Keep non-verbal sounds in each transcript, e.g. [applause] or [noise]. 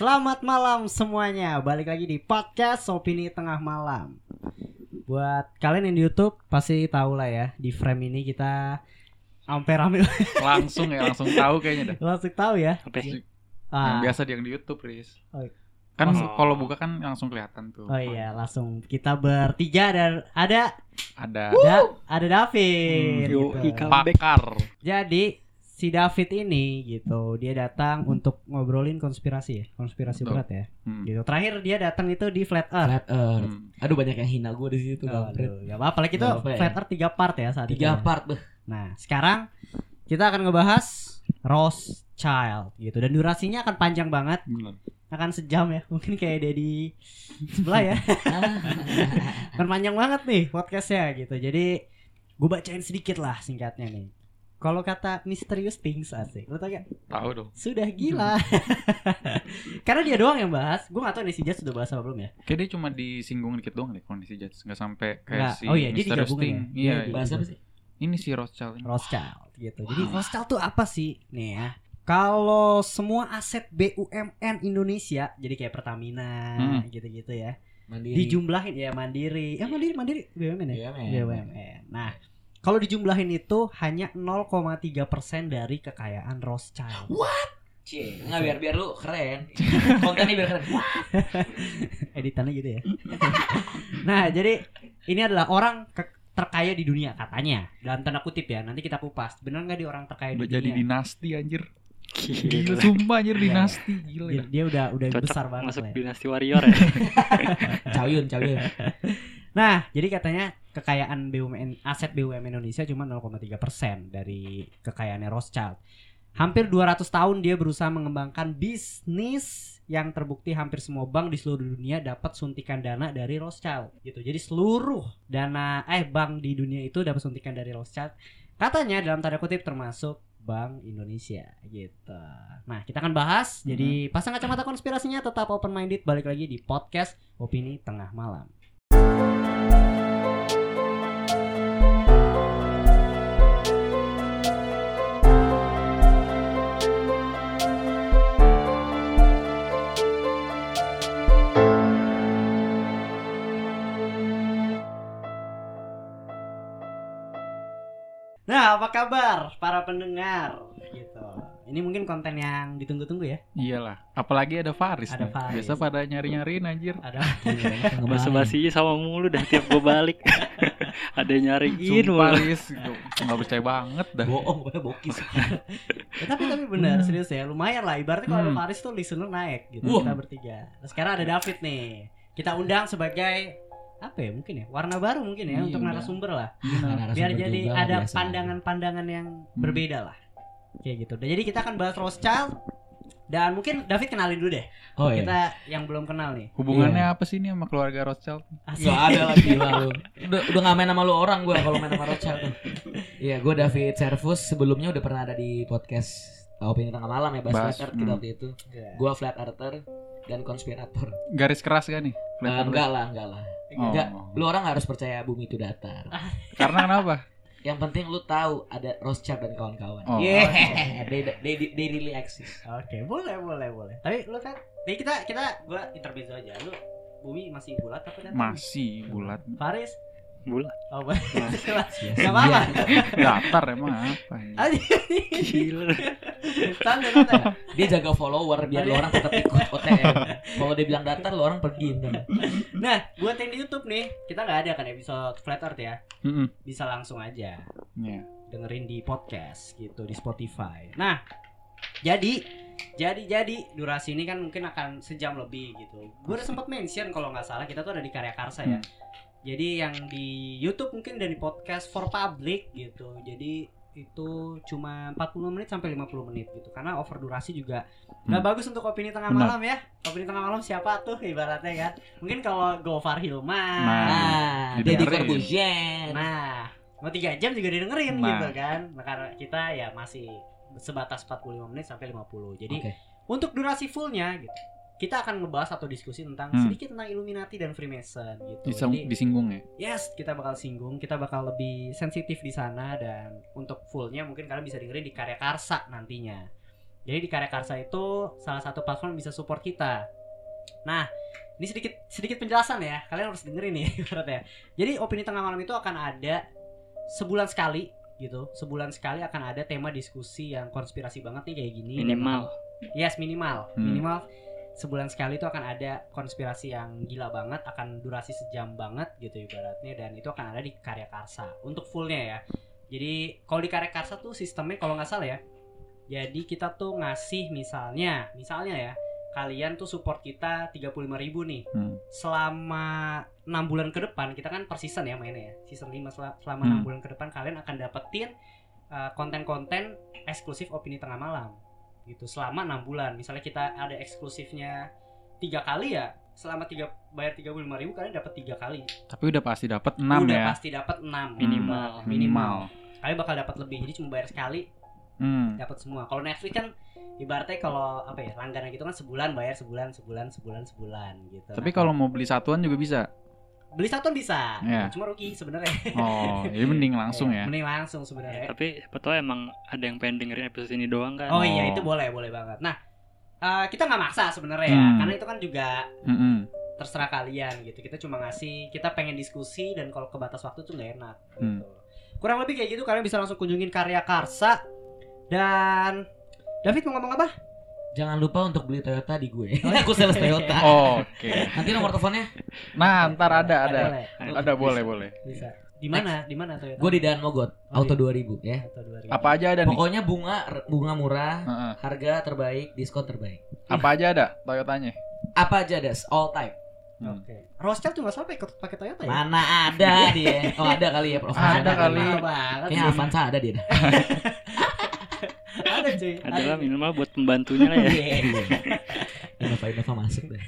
Selamat malam semuanya. Balik lagi di podcast Opini Tengah Malam. Buat kalian yang di YouTube pasti tahu lah ya, di frame ini kita sampai rame langsung ya langsung tahu kayaknya dah langsung tahu ya. Oke. yang Ah, biasa di yang di YouTube Riz Oh. kan Oh. kalau buka kan langsung kelihatan tuh oh iya, langsung kita bertiga dan ada ada ada ada David. Hmm, yo, gitu. Pakar Jadi si David ini gitu, dia datang untuk ngobrolin konspirasi ya, konspirasi Betul. berat ya. Hmm. Gitu. Terakhir dia datang itu di Flat Earth. Flat Earth. Hmm. Aduh banyak yang hina gue di situ Oh, aduh, gak apa-apa, lagi itu apa ya. Flat Earth tiga part ya saat itu. Tiga ya. part beh. Nah, sekarang kita akan ngebahas Rothschild gitu dan durasinya akan panjang banget, Bener. akan sejam ya. [laughs] Mungkin kayak Dedi sebelah ya. [laughs] Akan panjang banget nih podcastnya gitu. Jadi gue bacain sedikit lah singkatnya nih. Kalau kata Mysterious Things asik, lo tau gak? tahu dong Sudah gila. [laughs] Karena dia doang yang bahas. Gue gak tau nih si Jazz sudah bahas apa belum ya. kayak dia cuma disinggung dikit doang deh kalau si Judge nggak sampai Nggak. kayak si Oh iya, dia Mysterious digabungin Thing ya? iya iya. Bahasa apa sih? ini si Rothschild ini. Rothschild gitu. Jadi Rothschild tuh apa sih? Nih ya. Kalau semua aset BUMN Indonesia, jadi kayak Pertamina Hmm. gitu-gitu ya, Mandiri. dijumlahin ya Mandiri, ya Mandiri Mandiri BUMN ya, BUMN. BUMN. Nah, kalau dijumlahin itu hanya 0,3% dari kekayaan Rothschild. Cie, nggak biar biar lu keren. [laughs] Kontennya biar keren. Wah, [laughs] Editannya gitu ya. [laughs] nah, jadi ini adalah orang ke- terkaya di dunia katanya dalam tanda kutip ya nanti kita kupas bener nggak di orang terkaya udah di jadi dunia dinasti anjir gila Gila. sumpah anjir Iya. dinasti gila dia, dia udah udah Cocok besar banget masuk ya. dinasti warrior ya. Cawyun, cawyun. Nah, jadi katanya kekayaan BUMN aset BUMN Indonesia cuma 0,3% dari kekayaannya Rothschild. Hampir 200 tahun dia berusaha mengembangkan bisnis yang terbukti hampir semua bank di seluruh dunia dapat suntikan dana dari Rothschild gitu. Jadi seluruh dana eh bank di dunia itu dapat suntikan dari Rothschild. Katanya dalam tanda kutip termasuk Bank Indonesia gitu. Nah, kita akan bahas. Jadi pasang kacamata konspirasinya tetap open minded balik lagi di podcast Opini Tengah Malam. Nah, apa kabar para pendengar? Gitu. Ini mungkin konten yang ditunggu-tunggu ya. iyalah apalagi ada Faris Ada nih. Faris. biasa pada nyari-nyariin anjir Ada [laughs] Bahasa basinya sama mulu dah tiap gue balik. [laughs] Ada nyariin sumpah. Riz nggak percaya banget dah Bohong, gue bokis. [laughs] Ya, tapi tapi benar serius ya lumayan lah ibaratnya kalau ada Hmm. Faris tuh listener naik gitu Wah. kita bertiga nah, sekarang ada David nih kita undang sebagai apa ya mungkin ya warna baru mungkin ya Iya, untuk udah. narasumber lah Narasumber biar jadi juga ada pandangan-pandangan yang Hmm. berbeda lah kayak gitu Dan jadi kita akan bahas Rothschild dan mungkin David kenalin dulu deh Oh iya. kita yang belum kenal nih hubungannya apa sih ini sama keluarga Rothschild Asik. Gak ada lagi [laughs] lah lu. Udah udah gak main sama lu orang gue kalau main sama Rothschild tuh. Iya, gue David Servus sebelumnya udah pernah ada di podcast Opini Tengah Malam ya bahas Bahas, Flat kita hmm. waktu itu. Iya. Gue flat earther dan konspirator. garis keras gak nih Nah, enggak lah, enggak lah. Oh. Enggak, lu orang harus percaya bumi itu datar. [laughs] karena kenapa Yang penting lu tahu ada Rothschild dan kawan-kawan. Oh. Yeah, [laughs] they, they, they really exist. Oke, boleh, boleh, boleh. Tapi lu kan, nih kita kita gua intermezzo aja. Lu bumi masih bulat apa datar? masih bulat Faris? Bulat. Oh, boleh. [laughs] Iya, Gak apa-apa. datar emang apa ya? Gila. Santai, santai. Dia jaga follower biar lu orang tetap ikut OTM. Kalau dia bilang datar, lu orang pergi. Nah, buat yang di YouTube nih, kita nggak ada kan episode Flat Earth ya. Bisa langsung aja Iya. dengerin di podcast gitu di Spotify. Nah, jadi jadi jadi durasi ini kan mungkin akan sejam lebih gitu. Gue udah sempat mention kalau nggak salah kita tuh ada di Karya Karsa ya. Hmm. Jadi yang di YouTube mungkin dan di podcast for public gitu. Jadi itu cuma 45 menit sampai 50 menit gitu karena over durasi juga nggak Hmm. bagus untuk opini tengah Benar. malam ya opini tengah malam siapa tuh ibaratnya kan mungkin kalau Gofar Hilman Nah. Nah, Deddy. Corbuzier. Nah, mau tiga jam juga didengerin Nah. gitu kan. Nah, karena kita ya masih sebatas 45 menit sampai 50. Jadi Oke. untuk durasi fullnya gitu, kita akan ngebahas atau diskusi tentang Hmm. sedikit tentang Illuminati dan Freemason gitu. Dising- Jadi disinggung ya yes, kita bakal singgung, kita bakal lebih sensitif di sana dan untuk fullnya mungkin kalian bisa dengerin di Karya Karsa nantinya. Jadi di Karya Karsa itu salah satu platform yang bisa support kita. Nah, ini sedikit sedikit penjelasan ya. Kalian harus dengerin nih [laughs] ibaratnya. Jadi opini tengah malam itu akan ada sebulan sekali gitu. Sebulan sekali akan ada tema diskusi yang konspirasi banget nih kayak gini. Minimal. Yes, minimal. Hmm. Minimal sebulan sekali itu akan ada konspirasi yang gila banget, akan durasi sejam banget gitu ibaratnya dan itu akan ada di Karya Karsa untuk fullnya ya. Jadi kalau di Karya Karsa tuh sistemnya kalau nggak salah ya. Jadi kita tuh ngasih misalnya, misalnya ya, kalian tuh support kita 35.000 nih. Hmm. Selama 6 bulan ke depan kita kan per season ya mainnya ya. Season 5 sel- selama Hmm. 6 bulan ke depan kalian akan dapetin uh, konten-konten eksklusif opini tengah malam gitu selama enam bulan misalnya kita ada eksklusifnya tiga kali ya selama tiga bayar tiga puluh ribu kalian dapat tiga kali Tapi udah pasti dapat 6 udah ya. pasti dapat enam Minimal. minimal kalian bakal dapat lebih jadi cuma bayar sekali Hmm. dapat semua kalau Netflix kan ibaratnya kalau apa ya langganan gitu kan sebulan bayar sebulan sebulan sebulan sebulan gitu Tapi Nah, kalau mau beli satuan juga bisa. Beli satu bisa Iya. cuma rugi sebenarnya Oh, jadi mending langsung ya. mending langsung sebenarnya Tapi siapa tahu emang ada yang pengen dengerin episode ini doang kan. oh iya Oh. itu boleh boleh banget nah eh, kita nggak maksa sebenarnya ya Hmm. karena itu kan juga Mm-mm. terserah kalian gitu kita cuma ngasih kita pengen diskusi dan kalau kebatas waktu tuh nggak enak Hmm. gitu. kurang lebih kayak gitu kalian bisa langsung kunjungin karya Karsa dan David mau ngomong apa? Jangan lupa untuk beli Toyota di gue. [laughs] Aku sales Toyota. Oke. Nanti nomor teleponnya Nah, ntar ada ada. Boleh, Ada boleh boleh. bisa. Di mana? Di mana Toyota? gue di Daan Mogot, Oh, Auto di- 2000 ya. Atau 2000. Apa aja ada nih? Pokoknya bunga bunga murah, Heeh. harga terbaik, diskon terbaik. Apa aja ada Toyotanya? Apa aja das, all type. Hmm. Oke. Rothschild tuh nggak sampai ikut pakai Toyota ya? Mana ada dia? Oh ada kali ya, Prof. Ada kali. Mahal banget. Kayaknya. Avanza ada dia. [laughs] Ada cuy. Adalah Ada. minimal buat pembantunya lah ya. [laughs] Innova Innova masuk deh.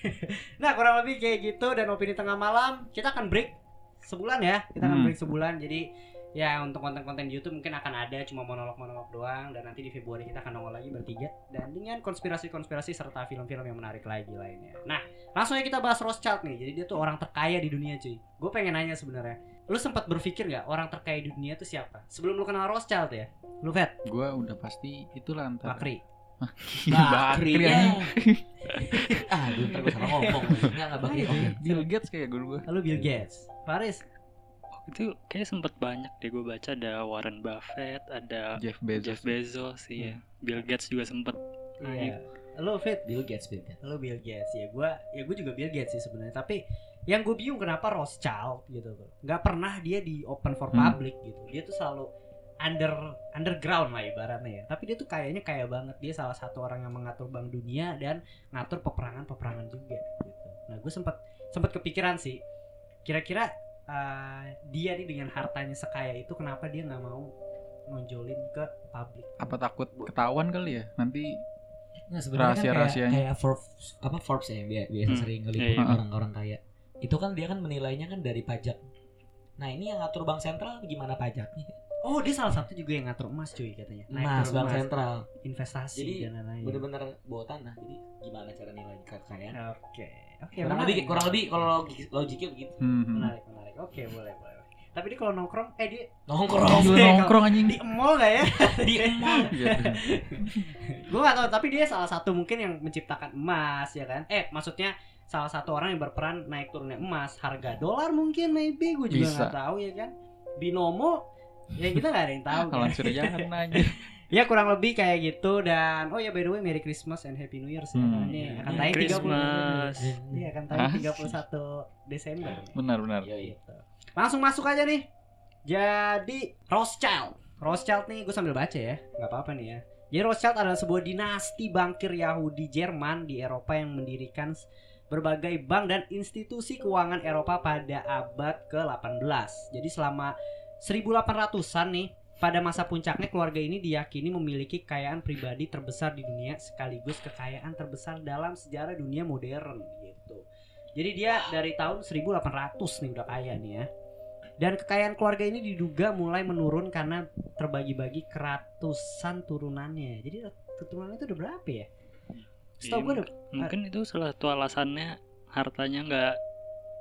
Nah kurang lebih kayak gitu dan opini tengah malam kita akan break sebulan ya kita akan Hmm. break sebulan jadi ya untuk konten-konten di YouTube mungkin akan ada cuma monolog-monolog doang dan nanti di Februari kita akan nongol lagi bertiga dan dengan konspirasi-konspirasi serta film-film yang menarik lagi lainnya. Nah langsung aja kita bahas Rothschild nih jadi dia tuh orang terkaya di dunia cuy. Gue pengen nanya sebenarnya lu sempat berpikir nggak orang terkaya di dunia itu siapa sebelum lu kenal Rothschild ya? Lu vet Gua udah pasti itulah ntar. Bakri. Bakri ya. ah, gue ntar gue salah [laughs] ngomong. Enggak enggak bakri. Oke. Bill Gates kayak gue gua. Lalu Bill Gates. Faris. Itu kayaknya sempet banyak deh gue baca ada Warren Buffett, ada Jeff Bezos. Jeff Bezos, iya. Bill Gates juga sempet. Iya. Lu Fit. Bill Gates, Bill Gates. lo Bill Gates ya gue ya gue juga Bill Gates sih sebenarnya tapi yang gue bingung kenapa Rothschild gitu tuh nggak pernah dia di open for Hmm. public gitu dia tuh selalu under underground lah ibaratnya ya tapi dia tuh kayaknya kaya banget dia salah satu orang yang mengatur bank dunia dan ngatur peperangan peperangan juga gitu nah gue sempat sempat kepikiran sih kira-kira uh, dia nih dengan hartanya sekaya itu kenapa dia nggak mau nonjolin ke publik Apa takut ketahuan kali ya? Nanti Nah, sebenarnya kan kayak, Rahasia-rahasianya. kayak Forbes apa Forbes ya bi- biasa Hmm, sering iya, ngeliput iya. orang-orang kaya. Itu kan dia kan menilainya kan dari pajak. Nah, ini yang ngatur bank sentral gimana pajaknya? oh dia salah satu juga yang ngatur emas cuy katanya Naik Emas, bank emas. sentral. investasi Jadi, dan lain-lain Bener-bener bawa tanah. Jadi gimana cara nilai kekayaan? Oke, oke. kurang menarik. lebih kurang lebih kalau logik- logiknya begitu. hmm, hmm. menarik, menarik. Oke, boleh, boleh. Tapi dia kalau nongkrong, eh dia Nongkrong Oke, nongkrong anjing. di mall gak ya? [laughs] di mall. [laughs] Gue gak tahu, tapi dia salah satu mungkin yang menciptakan emas, ya kan? Eh, maksudnya salah satu orang yang berperan naik turunnya emas, harga dolar mungkin, maybe gue juga nggak tahu ya kan? Binomo, ya kita nggak ada yang tahu. [laughs] Kalau kan? curigaan [laughs] aja. Ya kurang lebih kayak gitu dan oh ya by the way Merry Christmas and Happy New Year sih Hmm. ini akan Merry tayang 30 Christmas. Iya akan tayang Asik. 31 Desember. Benar benar. Yoi. Gitu. Langsung masuk aja nih. Jadi Rothschild. Rothschild nih gue sambil baca ya, nggak apa-apa nih ya. Jadi Rothschild adalah sebuah dinasti bankir Yahudi Jerman di Eropa yang mendirikan berbagai bank dan institusi keuangan Eropa pada abad ke-18. Jadi selama 1800-an nih, pada masa puncaknya keluarga ini diyakini memiliki kekayaan pribadi terbesar di dunia sekaligus kekayaan terbesar dalam sejarah dunia modern gitu. Jadi dia dari tahun 1800 nih udah kaya nih ya. Dan kekayaan keluarga ini diduga mulai menurun karena terbagi-bagi ke ratusan turunannya. Jadi keturunannya itu udah berapa ya? Setahu Iya, gue udah Mungkin itu salah satu alasannya hartanya nggak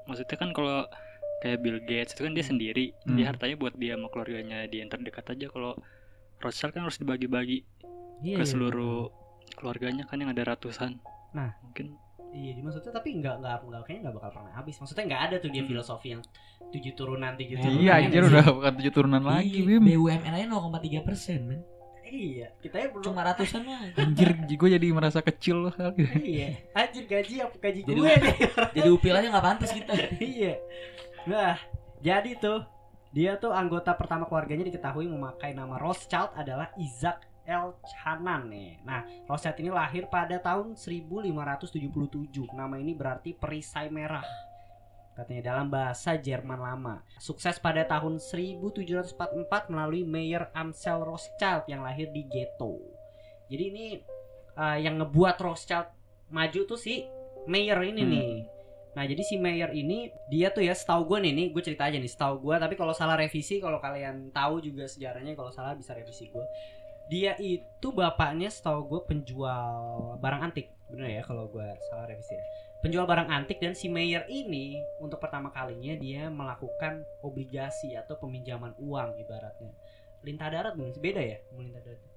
maksudnya kan kalau kayak Bill Gates itu kan dia sendiri Hmm. dia hartanya buat dia sama keluarganya dia yang terdekat aja kalau Rothschild kan harus dibagi-bagi iya, ke iya, seluruh keluarganya kan yang ada ratusan. Nah. mungkin Iya, maksudnya tapi nggak nggak nggak kayaknya nggak bakal pernah habis. Maksudnya nggak ada tuh dia Hmm. filosofi yang tujuh turunan tiga Nah, turunan. Iya ya anjir udah bukan tujuh turunan lagi Iya, Bim BUMN aja 0,3 persen men. Iya, kita ya belum. Cuma ratusan mah. [laughs] Anjir gue jadi merasa kecil loh kali iya, anjir gaji apa gaji Jadi gue nih. [laughs] Jadi upil aja nggak pantas kita. [laughs] iya. Nah, jadi tuh dia tuh anggota pertama keluarganya diketahui memakai nama Rothschild adalah Isaac El Hanan nih. Nah, Rothschild ini lahir pada tahun 1577. Nama ini berarti perisai merah. Katanya dalam bahasa Jerman lama. Sukses pada tahun 1744 melalui Mayer Amsel Rothschild yang lahir di ghetto. Jadi ini uh, yang ngebuat Rothschild maju tuh si Mayer ini Hmm. nih. Nah jadi si Mayer ini dia tuh ya setahu gue nih, nih gue cerita aja nih setahu gue. Tapi kalau salah revisi, kalau kalian tahu juga sejarahnya, kalau salah bisa revisi gue. Dia itu bapaknya setahu gue penjual barang antik, bener ya kalau gue salah revisi ya. Penjual barang antik dan si Mayer ini untuk pertama kalinya dia melakukan obligasi atau peminjaman uang ibaratnya. Lintah darat mungkin beda ya, melintah darat?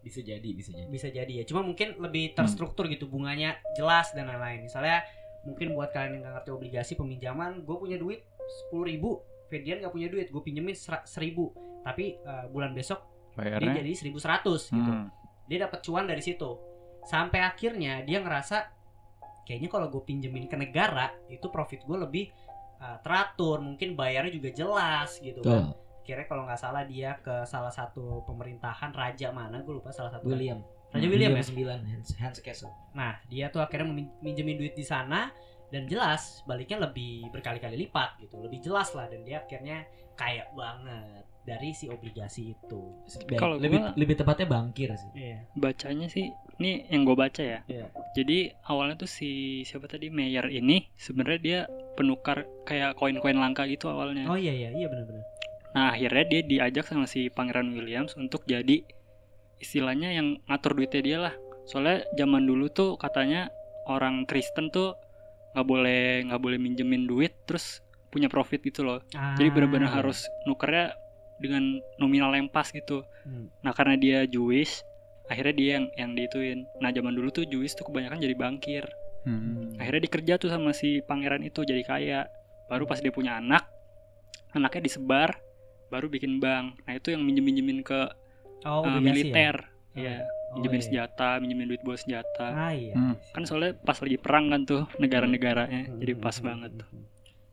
Bisa jadi, bisa jadi. bisa jadi ya cuma mungkin lebih terstruktur gitu bunganya jelas dan lain-lain. Misalnya mungkin buat kalian yang nggak ngerti obligasi peminjaman gue punya duit sepuluh ribu Ferdian nggak punya duit gue pinjemin seribu. Tapi eh, bulan besok dia Bayarnya? jadi seribu seratus gitu. Hmm. dia dapat cuan dari situ. Sampai akhirnya dia ngerasa kayaknya kalau gue pinjemin ke negara itu profit gue lebih eh, teratur. Mungkin bayarnya juga jelas gitu kan. Tuh, kira kalau nggak salah dia ke salah satu pemerintahan raja mana gue lupa salah satu William. Raja William ya? 9 Hans, Castle. Nah, dia tuh akhirnya minjemin duit di sana dan jelas baliknya lebih berkali-kali lipat gitu, lebih jelas lah dan dia akhirnya kaya banget dari si obligasi itu. Kalau lebih gua- lebih tepatnya bangkir sih. Iya. bacanya sih ini yang gue baca ya. Iya. Jadi awalnya tuh si siapa tadi Mayer ini sebenarnya dia penukar kayak koin-koin langka gitu awalnya. Oh iya iya iya benar-benar. Nah akhirnya dia diajak sama si Pangeran Williams untuk jadi istilahnya yang ngatur duitnya dia lah. Soalnya zaman dulu tuh katanya orang Kristen tuh nggak boleh nggak boleh minjemin duit terus punya profit gitu loh. Jadi benar-benar Ah, harus nukernya dengan nominal yang pas gitu. Hmm. Nah karena dia Jewish, akhirnya dia yang yang diituin. Nah zaman dulu tuh Jewish tuh kebanyakan jadi bankir. Hmm. Akhirnya dikerja tuh sama si pangeran itu jadi kaya. Baru pas dia punya anak, anaknya disebar, baru bikin bank. Nah itu yang minjem-minjemin ke Oh, uh, militer. Ya? Iya, Oh, minjemin iya. senjata, minjemin duit buat senjata. Ah iya. Hmm. Kan soalnya pas lagi perang kan tuh negara-negaranya, Hmm, jadi hmm, pas hmm, banget hmm, tuh.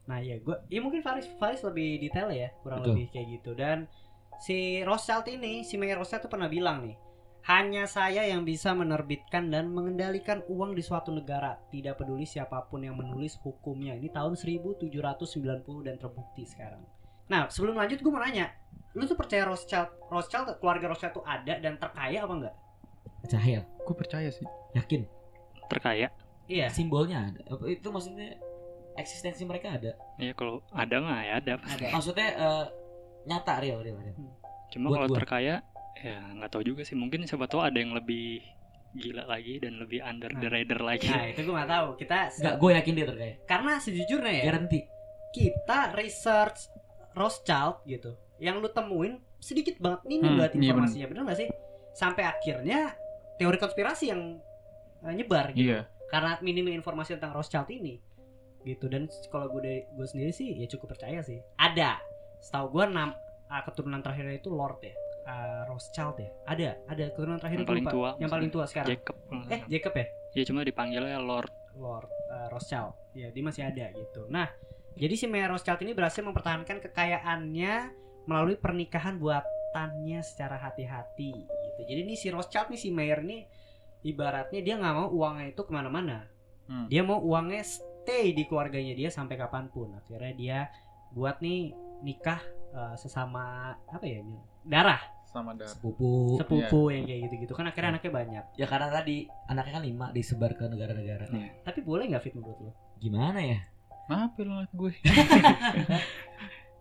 Nah iya, gua, ya mungkin Faris Faris lebih detail ya, kurang Betul. lebih kayak gitu. Dan si Rothschild ini, si Mayer Rothschild tuh pernah bilang nih, hanya saya yang bisa menerbitkan dan mengendalikan uang di suatu negara, tidak peduli siapa pun yang menulis hukumnya. Ini tahun 1790 dan terbukti sekarang. Nah sebelum lanjut gue mau nanya, lu tuh percaya Rothschild, Rothschild keluarga Rothschild tuh ada dan terkaya apa enggak? Cahaya, Gue percaya sih. yakin. Terkaya. Iya. Simbolnya ada. Apa Itu maksudnya eksistensi mereka ada. Ya kalau ada mah ya ada pasti. Ada. Maksudnya eh, nyata real, real, real. Cuma Buat kalau terkaya, ya nggak tahu juga sih. Mungkin siapa tahu ada yang lebih gila lagi dan lebih under the Nah. radar lagi. Nah itu gue nggak tahu. Kita Enggak, gue yakin dia terkaya. karena sejujurnya ya. Garanti. kita research Rothschild gitu yang lu temuin sedikit banget ini Hmm, berarti iya informasinya bener gak sih sampai akhirnya teori konspirasi yang eh, nyebar gitu Iya. karena minimnya informasi tentang Rothschild ini gitu dan kalau gue gue sendiri sih ya cukup percaya sih ada setahu gue enam ah, keturunan terakhirnya itu Lord ya Ah, Rothschild ya ada ada keturunan terakhir Yang paling lupa. tua, yang paling tua sekarang Jacob. eh. Jacob ya Ya cuma dipanggilnya Lord. Lord eh, Rothschild. Ya, dia masih ada gitu. Nah, jadi si Mayer Rothschild ini berhasil mempertahankan kekayaannya melalui pernikahan buatannya secara hati-hati gitu. Jadi ini si Rothschild nih si Mayer ini ibaratnya dia nggak mau uangnya itu ke mana-mana. Hmm. Dia mau uangnya stay di keluarganya dia sampai kapan pun. Akhirnya dia buat nih nikah eh, sesama apa ya darah Sama ada. Sepupu. sepupu yang kayak gitu-gitu kan akhirnya anaknya banyak. Ya karena tadi anaknya kan lima disebar ke negara-negara. Iya. Tapi boleh nggak fit menurut lo? Gimana ya? Lu ngeliat gue? [laughs]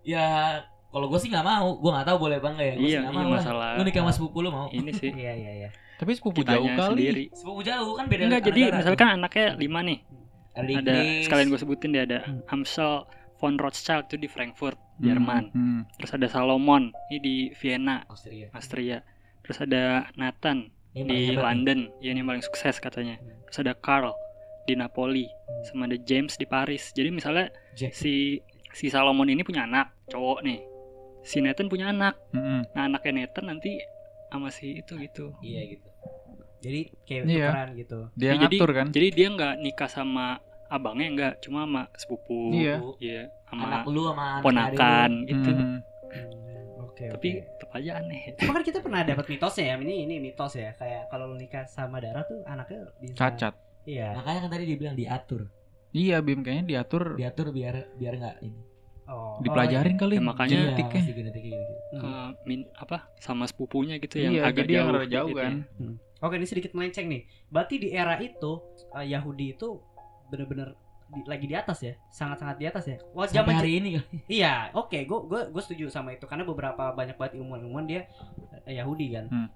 Ya kalau gue sih nggak mau. Gue nggak tahu boleh bang ya. Gue Iya, sih nggak iya mau lah. masalah. Lu nikah sama sepupu lu mau? Ini sih Iya iya iya. Tapi sepupu jauh kitanya kali. sendiri. Sepupu jauh kan beda. Enggak, jadi misalkan anaknya lima nih. Ada, Ada sekalian gue sebutin dia ada Hmm. Amsel von Rothschild itu di Frankfurt, Hmm, Jerman. Hmm. Terus ada Salomon ini di Vienna, Austria. Austria. Terus ada Nathan Ini di nih. London ya ini yang paling sukses katanya terus ada Carl di Napoli Hmm. sama ada James di Paris jadi misalnya Jack. si si Salomon ini punya anak cowok nih si Nathan punya anak Mm-mm. nah anaknya Nathan nanti sama si itu gitu Iya gitu. Jadi kayak Iya. tukeran gitu. Dia Ya, jadi- ngatur kan? jadi dia nggak nikah sama abangnya nggak cuma sama sepupu Iya. iya Anak sama lu sama anak ponakan gitu Mhm. Hmm, Oke, tapi oke. tetap aja aneh Cuma kan kita pernah dapat mitosnya ya. Ini ini mitos ya. Kayak kalau lu nikah sama darah tuh anaknya bisa Cacat. Iya. Makanya kan tadi dibilang diatur. Iya, Bim kayaknya diatur, Diatur biar biar nggak ini. Oh. dipelajarin kali Ya, makanya- genetiknya. Iya, masih genetiknya gitu. Oh, iya. Eh, min- apa sama sepupunya gitu yang Iya, agak jadi yang jauh, rada jauh gitu kan. ya. Oke, ini sedikit melenceng nih. Berarti di era itu eh, Yahudi itu bener-bener di- lagi di atas ya, sangat-sangat di atas ya. Wah, zaman hari ini kan. Iya, oke, gue gue gue setuju sama itu karena beberapa banyak banget ilmuwan-ilmuwan dia eh, Yahudi kan. Hmm.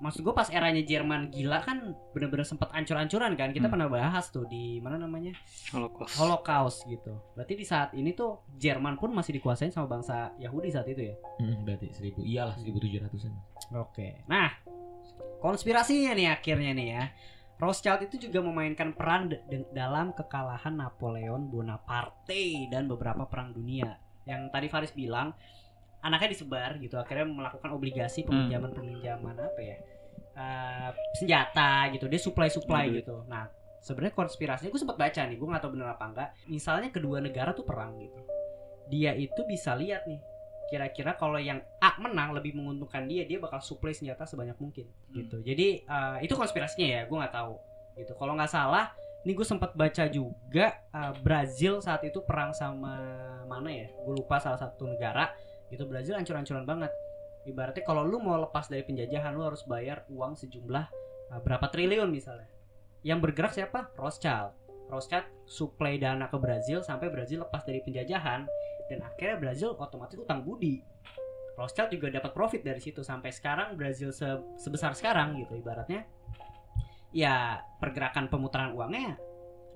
Maksud gue pas eranya Jerman gila kan bener-bener sempat ancur-ancuran kan. Kita Hmm. pernah bahas tuh di mana namanya Holocaust. Holocaust gitu. Berarti di saat ini tuh Jerman pun masih dikuasain sama bangsa Yahudi saat itu ya. Hmm, berarti seribu. Iyalah seribu tujuh ratusan. Oke. Nah, konspirasinya nih akhirnya nih ya. Rothschild itu juga memainkan peran dalam kekalahan Napoleon Bonaparte dan beberapa perang dunia. Yang tadi Faris bilang anaknya disebar gitu, akhirnya melakukan obligasi peminjaman-peminjaman apa ya? eh, senjata gitu, dia supply-supply Duit. gitu. Nah, sebenarnya konspirasinya gue sempat baca nih, gue nggak tahu bener apa enggak. Misalnya kedua negara tuh perang gitu, dia itu bisa lihat nih kira-kira kalau yang A menang lebih menguntungkan dia dia bakal supply senjata sebanyak mungkin gitu jadi eh, itu konspirasinya ya gue nggak tahu gitu kalau nggak salah ini gue sempat baca juga eh, Brazil saat itu perang sama mana ya gue lupa salah satu negara gitu Brazil ancur-ancuran banget ibaratnya kalau lu mau lepas dari penjajahan lu harus bayar uang sejumlah eh, berapa triliun misalnya yang bergerak siapa Rothschild Rothschild supply dana ke Brazil sampai Brazil lepas dari penjajahan dan akhirnya Brazil otomatis utang budi. Rothschild juga dapat profit dari situ sampai sekarang Brazil se- sebesar sekarang gitu ibaratnya. Ya pergerakan pemutaran uangnya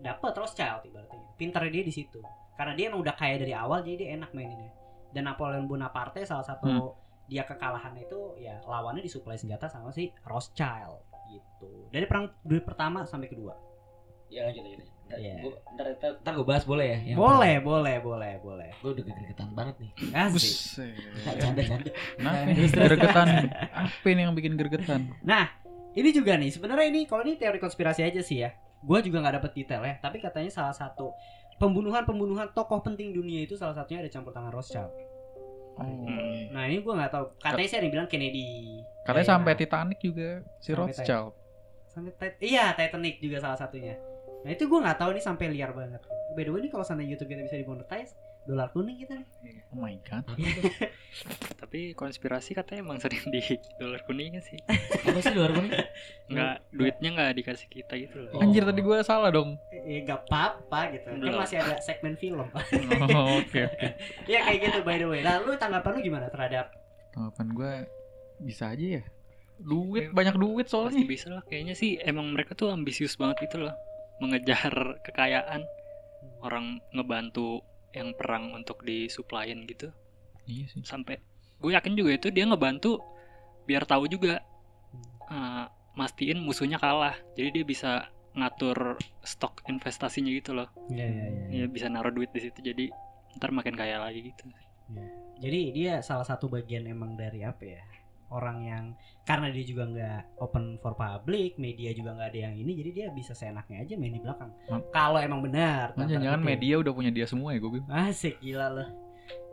dapat Rothschild ibaratnya. Pintarnya dia di situ. Karena dia emang udah kaya dari awal jadi dia enak maininnya. Dan Napoleon Bonaparte salah satu Hmm. dia kekalahan itu ya lawannya disuplai senjata sama si Rothschild gitu. Dari perang dunia pertama sampai kedua. Ya lanjut lanjut. Ntar, Iya. gua, ntar, ntar, ntar gue bahas boleh ya? Yang boleh, boleh, boleh, boleh. Gue udah gregetan banget nih. Asik. Canda canda. Nah, terus, gergetan. Apa ini yang bikin gergetan? Ini juga nih, sebenarnya ini kalau ini teori konspirasi aja sih ya. Gua juga nggak dapet detail ya, tapi katanya salah satu pembunuhan-pembunuhan tokoh penting dunia itu salah satunya ada campur tangan Rothschild. Oh. Nah ini gua nggak tahu. Katanya sih ada yang bilang Kennedy. Katanya Iya. sampai Titanic juga si Sampai Rothschild. Sampai Tit- iya Titanic juga salah satunya. Nah itu gua nggak tahu ini sampai liar banget. By the way ini kalau sana YouTube kita bisa dimonetize, dolar kuning kita nih. Oh my god. [laughs] tapi konspirasi katanya emang sering di dolar kuningnya sih Apa sih luar nih? nggak duitnya nggak dikasih kita gitu loh Oh. Anjir tadi gue salah dong. Ya nggak apa-apa gitu. Kan Belum. masih ada segmen film. [laughs] Oh, Oke oke. ya kayak gitu by the way. Nah lu tanggapan lu gimana terhadap Tanggapan gue bisa aja ya. Duit banyak duit pasti soalnya. bisa lah kayaknya sih emang mereka tuh ambisius banget gitu loh mengejar kekayaan orang ngebantu yang perang untuk disuplain gitu Iya sih. sampai gue yakin juga itu dia ngebantu biar tahu juga eh, mastiin musuhnya kalah jadi dia bisa ngatur stok investasinya gitu loh Iya iya ya bisa naruh duit di situ jadi ntar makin kaya lagi gitu Jadi dia salah satu bagian emang dari apa ya? Orang yang karena dia juga nggak open for public, media juga nggak ada yang ini, jadi dia bisa seenaknya aja main di belakang. Hmm. Kalau emang benar. Nah, jangan-jangan media udah punya dia semua ya gue bilang. Asik gila loh.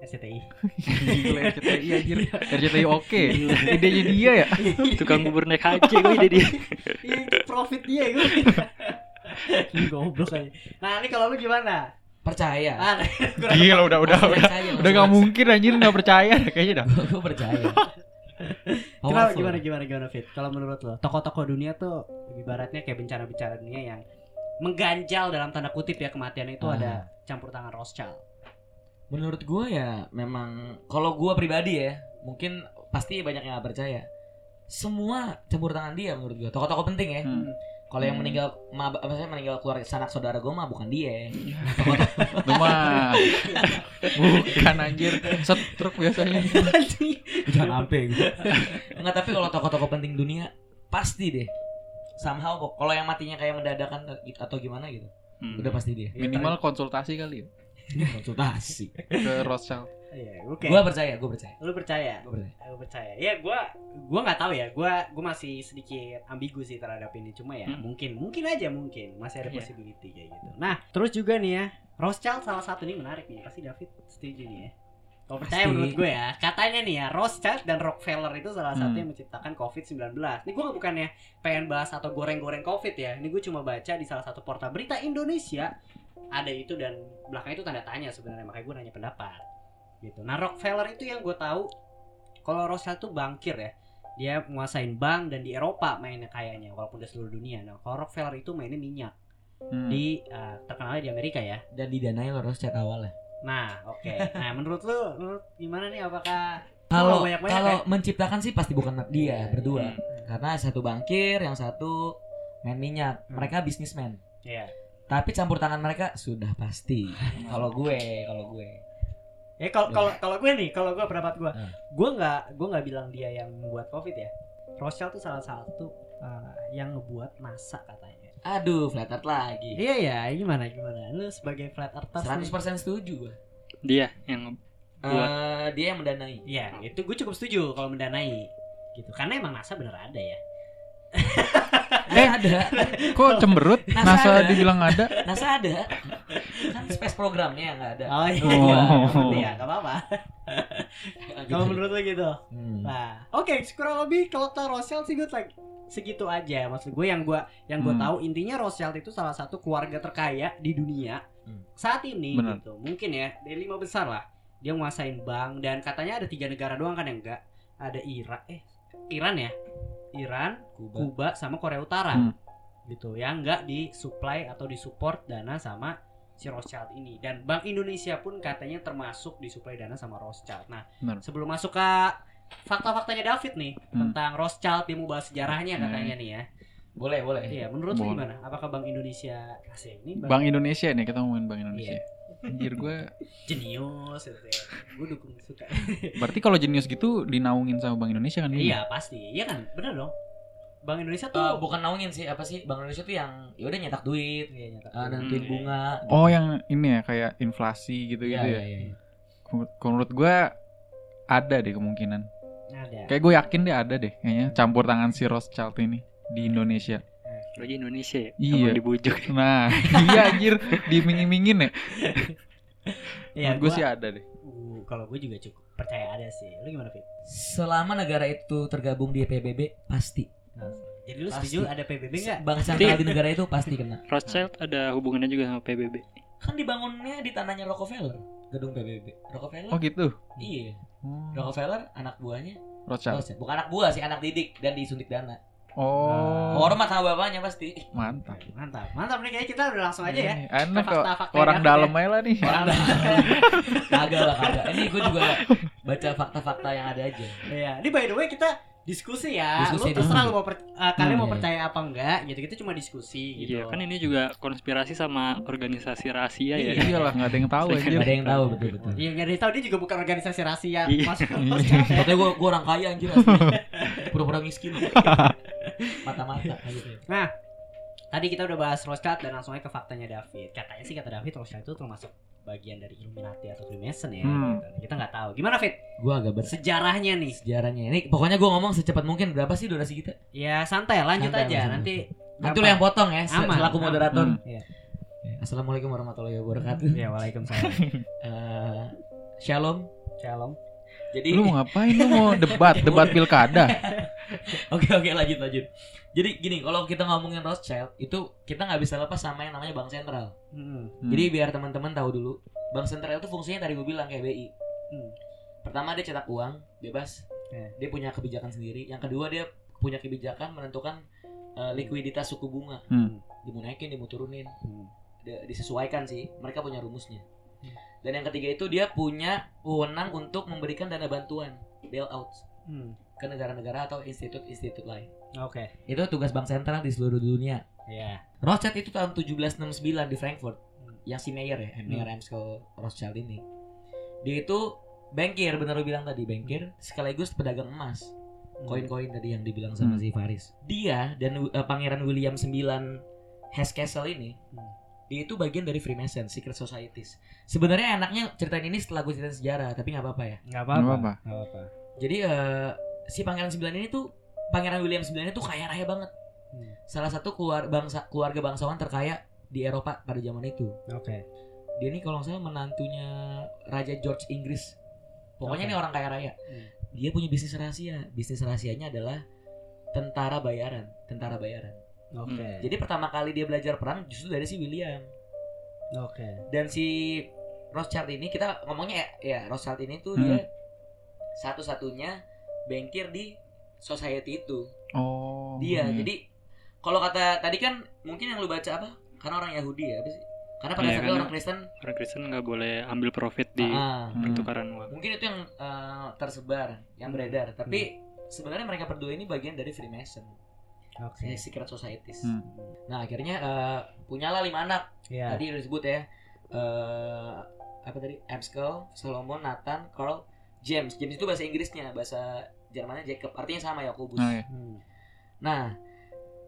SCTI. Gila RCTI anjir. RCTI oke. Idenya dia ya. tukang bubur naik haji gue jadi dia Iya, itu profit dia gue. Ini goblok aja. Nah, ini kalau lu gimana? Percaya. Ah, [laughs] Gila udah udah udah. Udah gak mungkin anjir gak percaya kayaknya dah. Gue percaya. [laughs] Kenapa gimana gimana gimana Fit? Kalau menurut lo, tokoh-tokoh dunia tuh ibaratnya kayak bencana-bencana dunia yang mengganjal dalam tanda kutip ya kematian itu Ah. ada campur tangan Rothschild. Menurut gue ya memang kalau gue pribadi ya mungkin pasti banyak yang gak percaya. Semua campur tangan dia menurut gue. Tokoh-tokoh penting ya. Hmm. Kalau yang Hmm. meninggal, ma, maksudnya meninggal keluarga sanak saudara gue mah bukan dia. [laughs] Itu mah bukan anjir. Setruk biasanya. Jangan sampai gue. Enggak tapi kalau tokoh-tokoh penting dunia pasti deh. Somehow kok. Kalau yang matinya kayak mendadakan atau gimana gitu, Hmm. udah pasti dia. Minimal konsultasi kali ya Konsultasi. ke Rothschild. Iya, oke. Gua percaya, gua percaya. Lu percaya? Gua percaya. Aku percaya. Ya gua gua nggak tahu ya. Gua gua masih sedikit ambigu sih terhadap ini cuma ya Hmm. mungkin mungkin aja mungkin masih ada Iya. possibility kayak gitu. Nah, terus juga nih ya, Rothschild salah satu nih menarik nih. Pasti David setuju nih ya. Kalau percaya Pasti. menurut gue ya, katanya nih ya, Rothschild dan Rockefeller itu salah satu Hmm. yang menciptakan COVID-19. Ini gue bukannya pengen bahas atau goreng-goreng COVID ya. Ini gue cuma baca di salah satu portal berita Indonesia ada itu dan belakang itu tanda tanya sebenarnya makanya gue nanya pendapat gitu. Nah Rockefeller itu yang gue tahu kalau Rothschild tuh bangkir ya dia menguasain bank dan di Eropa mainnya kayaknya walaupun udah seluruh dunia. Nah kalau Rockefeller itu mainnya minyak Hmm. di eh, terkenalnya di Amerika ya. Dan didanai oleh Rothschild awalnya. Nah oke. Nah menurut lu menurut gimana nih apakah Kalau kalau ya? menciptakan sih pasti bukan dia berdua. Hmm. Karena satu bangkir, yang satu main minyak. Hmm. Mereka bisnismen. Iya. Tapi campur tangan mereka sudah pasti. kalau gue, kalau gue. Ya kalau kalau kalau gue nih, kalau gue pendapat gue, Hmm. gue nggak gue nggak bilang dia yang membuat covid ya. Rothschild tuh salah satu uh, yang ngebuat NASA katanya. Aduh, flat earth lagi. Iya ya, gimana gimana? Lu sebagai flat earthers nih- 100% setuju gue. Dia yang Buat. Eh, dia yang mendanai. Iya, itu gue cukup setuju kalau mendanai gitu. Karena emang NASA bener ada ya. Eh ada, Kok cemberut? NASA NASA ada. dibilang ada. NASA ada. Kan space programnya nggak ada. Oh iya, Oh. iya, gak apa-apa. [laughs] Kalau menurut lu gitu. Hmm. Nah, oke, kurang lebih kalau tentang Rothschild sih gue like, segitu aja. Maksud gue yang gue yang gue Hmm. tahu intinya Rothschild itu salah satu keluarga terkaya di dunia Hmm. saat ini Benar. gitu. Mungkin ya dari lima besar lah. Dia menguasain bank dan katanya ada tiga negara doang kan yang enggak. Ada Iran, eh Iran ya, Iran, Kuba. Kuba sama Korea Utara. Hmm. Gitu. Yang enggak disuplai atau disupport dana sama si Rothschild ini. Dan Bank Indonesia pun katanya termasuk disuplai dana sama Rothschild. Nah, Benar. sebelum masuk ke fakta-faktanya David nih Hmm. tentang Rothschild dia mau bahas sejarahnya Hmm. katanya nih ya. Boleh, boleh. Iya, menurut lu gimana? Apakah Bank Indonesia kasih ini Bank Indonesia nih kita ngomongin Bank Indonesia. Iya. Anjir gue jenius gitu ya. Gue dukung suka. Berarti kalau jenius gitu dinaungin sama Bank Indonesia kan iya, pasti. Iya kan? Bener dong. Bank Indonesia tuh Eh, bukan naungin sih, apa sih? Bank Indonesia tuh yang ya udah nyetak duit, Iya, nyata. eh, nentuin Hmm. bunga. Oh yang ini ya kayak inflasi gitu Iya, gitu iya, ya. iya. Menurut- Kalau menurut gue ada deh kemungkinan. Ada. Kayak gue yakin deh ada deh kayaknya campur tangan si Rothschild ini di Indonesia. Lagi Indonesia ya. Iya. Dibujuk. [laughs] Nah, iya anjir dimingin-mingin ya. Iya, Menurut gue gua- sih ada deh. Uh, kalau gue juga cukup percaya ada sih. Lu gimana, Fit? Selama negara itu tergabung di PBB pasti. Jadi lu Pasti. setuju ada PBB enggak? Bank sentral di negara itu pasti kena. Rothschild ada hubungannya juga sama PBB. Kan dibangunnya di tanahnya Rockefeller, gedung PBB. Rockefeller? Oh gitu. Iya. Oh, Rockefeller anak buahnya Rothschild. Rothschild. Bukan anak buah sih, anak didik dan disuntik dana. Oh, Hormat sama bapaknya pasti. mantap. Mantap. Mantap nih kayaknya kita udah langsung aja ya. Ini Enak kok. fakta-fakta Orang dalam ya. aja lah nih. Orang [laughs] Kagak lah, kagak. Ini gue juga baca fakta-fakta yang ada aja. Iya, ini by the way kita diskusi ya. Diskusi, lu terserah lu mau per- uh, kalian Hmm, mau iya, percaya apa enggak gitu. Kita cuma diskusi gitu. Iya, kan ini juga konspirasi sama organisasi rahasia ya. Iya. Iyalah nggak ada yang tahu Gak anjir. Gak ada yang tahu betul betul. Iya, enggak ada yang tahu dia juga bukan organisasi rahasia. Iya. Masuk [laughs] Iya. Katanya gue gue orang kaya anjir asli. Pura-pura miskin. [laughs] Mata-mata. Nah, tadi kita udah bahas Rothschild dan langsung aja ke faktanya David. Katanya sih kata David Rothschild itu termasuk bagian dari Illuminati atau Freemason ya. Hmm. Gitu. Kita nggak tahu. Gimana Fit? Gue agak ber Sejarahnya nih. sejarahnya. Ini pokoknya gue ngomong secepat mungkin berapa sih durasi kita? Ya santai, lanjut Santai, aja. Nanti Nanti lu yang potong ya, Aman, selaku aman. moderator. Hmm. Iya. Ya, Assalamualaikum warahmatullahi wabarakatuh. Ya, waalaikumsalam. [laughs] Eh, shalom. Shalom. Jadi Lu mau ngapain? Lu mau debat, [laughs] debat pilkada. Oke oke lanjut lanjut. Jadi gini, kalau kita ngomongin Rothschild itu kita nggak bisa lepas sama yang namanya bank sentral. Hmm. Hmm. Jadi biar teman-teman tahu dulu, bank sentral itu fungsinya tadi gue bilang kayak BI. Hmm. Pertama dia cetak uang bebas, Ya. dia punya kebijakan sendiri. Yang kedua dia punya kebijakan menentukan eh, likuiditas suku bunga, Hmm. mau naikin, dia mau turunin, Hmm. Dia- disesuaikan sih. Mereka punya rumusnya. Hmm. Dan yang ketiga itu dia punya wewenang untuk memberikan dana bantuan bailout Hmm. ke negara-negara atau institut-institut lain. Oke. Itu tugas bank sentral di seluruh dunia. Ya. Rothschild itu tahun 1769 di Frankfurt. Hmm. Yang si Mayer ya, Mayer Amstel Rothschild ini. Dia itu bankir, benar lu bilang tadi, bankir sekaligus pedagang emas. koin-koin tadi yang dibilang sama Hmm. si Faris. Dia dan eh, Pangeran William 9 Hesse Castle ini Hmm. Dia itu bagian dari Freemason, Secret Societies. Sebenarnya enaknya ceritain ini setelah gue ceritain sejarah, tapi nggak apa-apa ya. Nggak apa-apa. apa-apa. Nggak apa-apa. Jadi eh, si Pangeran 9 ini tuh Pangeran William 9 ini tuh kaya raya banget. Hmm. Salah satu keluar bangsa keluarga bangsawan terkaya di Eropa pada zaman itu. Oke. Dia ini kalau nggak salah menantunya Raja George Inggris. Pokoknya Oke. ini orang kaya raya. Hmm. Dia punya bisnis rahasia. Bisnis rahasianya adalah tentara bayaran, tentara bayaran. Oke. Jadi pertama kali dia belajar perang justru dari si William. Oke. Dan si Rothschild ini kita ngomongnya ya, ya Rothschild ini tuh Hmm. dia satu-satunya bankir di society itu. Oh. Dia. hmm. Jadi kalau kata tadi kan mungkin yang lu baca apa? Karena orang Yahudi ya, apa sih? Karena pada Iya, saat itu orang Kristen Orang Kristen nggak boleh ambil profit di Hmm. pertukaran uang. mungkin itu yang eh, tersebar, yang beredar. Tapi sebenarnya mereka berdua ini bagian dari Freemason, Si Secret Societies. Hmm. Nah, akhirnya eh, punyalah lima anak. Iya. Tadi udah disebut ya. eh apa tadi? Amskel, Solomon, Nathan, Carl, James. James itu bahasa Inggrisnya, bahasa Jermannya Jacob. Artinya sama Yakobus. Oh, iya. Hmm. Nah,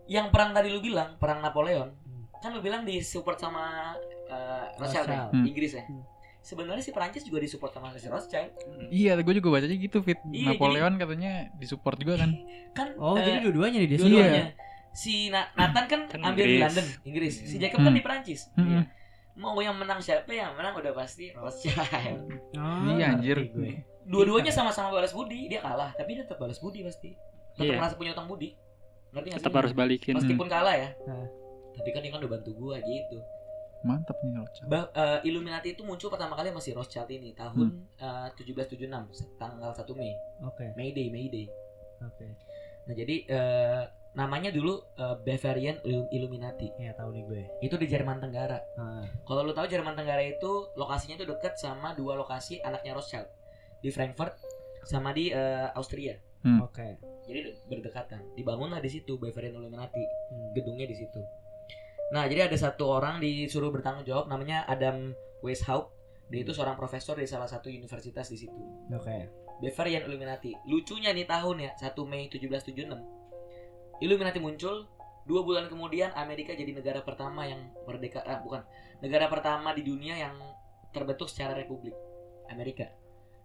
yang perang tadi lu bilang, perang Napoleon, Hmm. kan lu bilang disupport sama eh, Rothschild ya, Rothschild. Hmm. Inggris ya. Hmm. Sebenarnya si Perancis juga disupport sama si Rothschild. Iya, gue juga bacanya gitu, Fit. Iya, Napoleon katanya disupport juga kan. [laughs] Kan Oh, eh, jadi dua-duanya nih dia dua-duanya. dua-duanya. Si Na- Nathan kan, Kan ambil di. London, Inggris. Si Hmm. Jacob kan Hmm. di Perancis. Hmm. Mau yang menang siapa yang menang udah pasti Rothschild. [laughs] Oh, Iya, anjir. gue. Dua-duanya sama-sama balas budi, dia kalah, tapi dia tetap balas budi pasti. Tetap Iya. merasa punya utang budi. Ngerti gak Tetap sih? harus balikin. Meskipun kalah ya. Nah. Tapi kan dia kan udah bantu gua gitu. Mantap nih Rothschild. Ba- eh, Illuminati itu muncul pertama kali masih Rothschild ini tahun eh, 1776 tanggal 1 Mei. Oke. May Day, May Day. Oke. Nah, jadi eh, namanya dulu eh, Bavarian Illu- Illuminati. Ya tahu nih gue. Itu di Jerman Tenggara. Ah, Kalau lu tahu Jerman Tenggara itu lokasinya itu dekat sama dua lokasi anaknya Rothschild. Di Frankfurt sama di eh, Austria. Oke. Jadi berdekatan. Dibangunlah di situ Bavarian Illuminati. Hmm. gedungnya di situ. Nah, jadi ada satu orang disuruh bertanggung jawab namanya Adam Weishaupt. Dia itu seorang profesor di salah satu universitas di situ. Oke. Bavarian Illuminati. Lucunya nih tahun ya, 1 Mei 1776. Illuminati muncul, dua bulan kemudian Amerika jadi negara pertama yang merdeka, ah, bukan, negara pertama di dunia yang terbentuk secara republik. Amerika.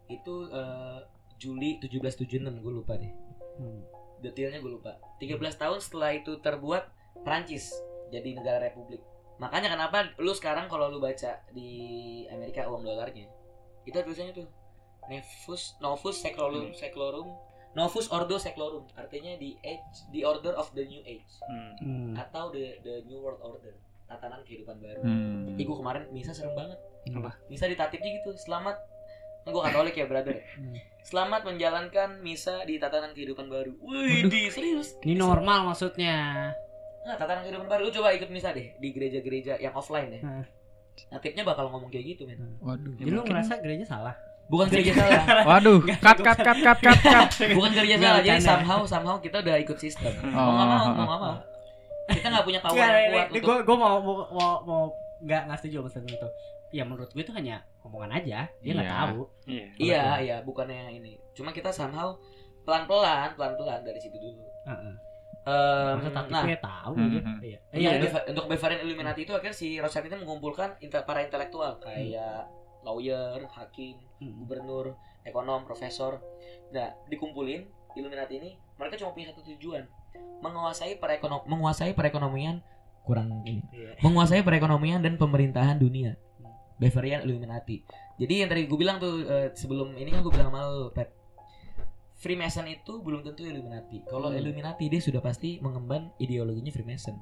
Itu eh, Juli 1776, gue lupa deh Hmm. detailnya gue lupa 13 tahun setelah itu terbuat Prancis jadi negara republik makanya kenapa lu sekarang kalau lu baca di Amerika uang dolarnya itu tulisannya tuh Novus Novus Seclorum Seclorum Novus Ordo Seclorum artinya the age the order of the new age Hmm. Hmm. atau the the new world order tatanan kehidupan baru Hmm. Ih, gua kemarin misa serem banget Apa? misa ditatipnya gitu selamat kan gue katolik ya brother Hmm. selamat menjalankan misa di tatanan kehidupan baru wih di serius Ini normal maksudnya. Nah, tatanan kehidupan baru lu coba ikut misa deh di gereja-gereja yang offline ya. Nah. Natipnya bakal ngomong kayak gitu, men. Waduh. Jadi lu ngerasa gereja salah? Bukan gereja salah. [laughs] Waduh, cut cut cut cut cut cut. [laughs] Bukan gereja salah. Jadi somehow somehow kita udah ikut sistem. Oh. Mau nggak mau, mau nggak mau. Kita nggak punya power yang kuat untuk gue gue mau mau mau, mau nggak nggak setuju sama statement itu. Ya menurut gue itu hanya omongan aja. Dia nggak Iya. tahu. Iya. Iya, iya, bukannya ini. Cuma kita somehow pelan-pelan, pelan-pelan dari situ dulu. Heeh. Masa tapi nah, tahu Hmm, gitu. hmm. Iya. Iya, Iya. Untuk Bavarian Illuminati itu akhirnya si Rothschild ini mengumpulkan para intelektual kayak lawyer, hakim, Hmm. gubernur, ekonom, profesor. Nah, dikumpulin Illuminati ini, mereka cuma punya satu tujuan, menguasai perekonom menguasai perekonomian kurang ini. Iya. Menguasai perekonomian dan pemerintahan dunia. Bavarian Illuminati. Jadi yang tadi gue bilang tuh eh, sebelum ini kan gue bilang sama lu, Pet. Freemason itu belum tentu Illuminati. Kalau Hmm. Illuminati dia sudah pasti mengemban ideologinya Freemason.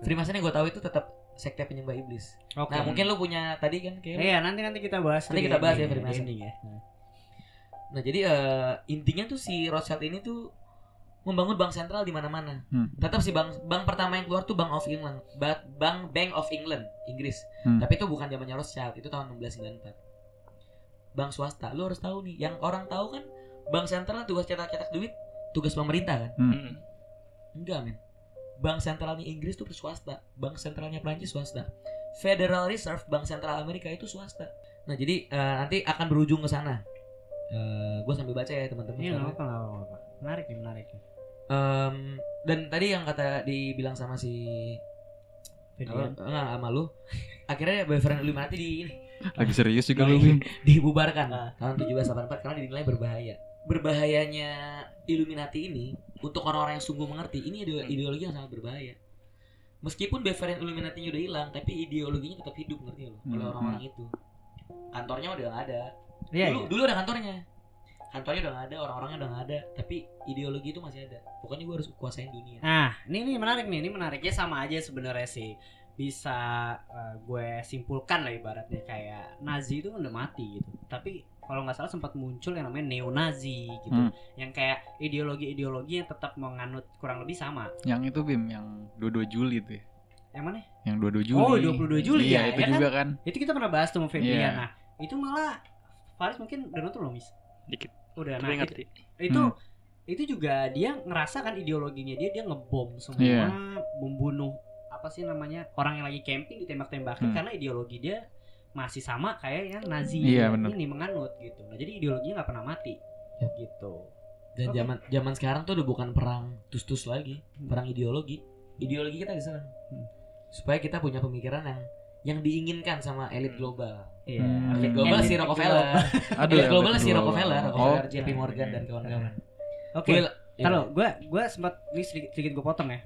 Freemason yang gue tahu itu tetap sekte penyembah iblis. Oke. Nah mungkin lu punya tadi kan kayak Iya, nanti nanti kita bahas. Nanti kita bahas ya, Freemason. ya. Nah jadi eh, intinya tuh si Rothschild ini tuh membangun bank sentral di mana-mana. Hmm. Tetap si bank bank pertama yang keluar tuh Bank of England, Ba- Bank Bank of England, Inggris. Hmm. Tapi itu bukan zamannya Rothschild, itu tahun 1694. Bank swasta, lu harus tahu nih. Yang orang tahu kan bank sentral tugas cetak-cetak duit, tugas pemerintah kan? Hmm. Enggak men. Bank sentralnya Inggris tuh swasta, bank sentralnya Prancis swasta. Federal Reserve, bank sentral Amerika itu swasta. Nah jadi eh, nanti akan berujung ke sana. gue sambil baca ya teman-teman. Iya, nggak nggak apa-apa. Menarik nih, menarik nih. Em, dan tadi yang kata dibilang sama si apa, enggak sama lu akhirnya boyfriend Illuminati di ini Lagi serius juga lu, [laughs] dibubarkan Ah. tahun 1784 karena dinilai berbahaya. Berbahayanya Illuminati ini untuk orang-orang yang sungguh mengerti ini ide- ideologi yang sangat berbahaya. Meskipun boyfriend Illuminati udah hilang, tapi ideologinya tetap hidup ngerti lo oleh Hmm. orang-orang itu. Kantornya udah nggak ada. Iya, dulu, iya. dulu ada kantornya. Kantornya udah nggak ada, orang-orangnya udah nggak ada, tapi ideologi itu masih ada. Pokoknya gue harus kuasain dunia. Nah, ini ini menarik nih. Ini menariknya sama aja sebenarnya sih. Bisa eh, gue simpulkan lah ibaratnya kayak Nazi itu kan udah mati gitu. Tapi kalau nggak salah sempat muncul yang namanya neo-Nazi gitu. Hmm. Yang kayak ideologi-ideologi yang tetap menganut kurang lebih sama. Yang itu Bim, yang 22 Juli tuh ya. Yang mana? Yang 22 Juli. Oh, 22 Juli iya, ya, itu ya kan? juga kan. Itu kita pernah bahas tuh sama Febrian. Iya. Nah, itu malah Faris mungkin udah nonton belum, Mis? Dikit. Udah, nah Tapi itu, ngerti. itu Hmm. itu juga dia ngerasa kan ideologinya dia dia ngebom semua Iya. membunuh apa sih namanya orang yang lagi camping ditembak-tembakin Hmm. karena ideologi dia masih sama kayak yang Nazi Iya, bener. ini menganut gitu nah jadi ideologinya nggak pernah mati Yap. gitu Dan Oke. zaman zaman sekarang tuh udah bukan perang tus-tus lagi, Hmm. perang ideologi. Ideologi kita diserang. Hmm. Supaya kita punya pemikiran yang yang diinginkan sama elit Hmm. global. iya Hmm. Elit global si Rockefeller. Aduh, elit ya, global si Rockefeller, Rockefeller, Oh, JP Morgan dan kawan-kawan. oke iya. kalau gue gue sempat ini sedikit, sedikit gue potong ya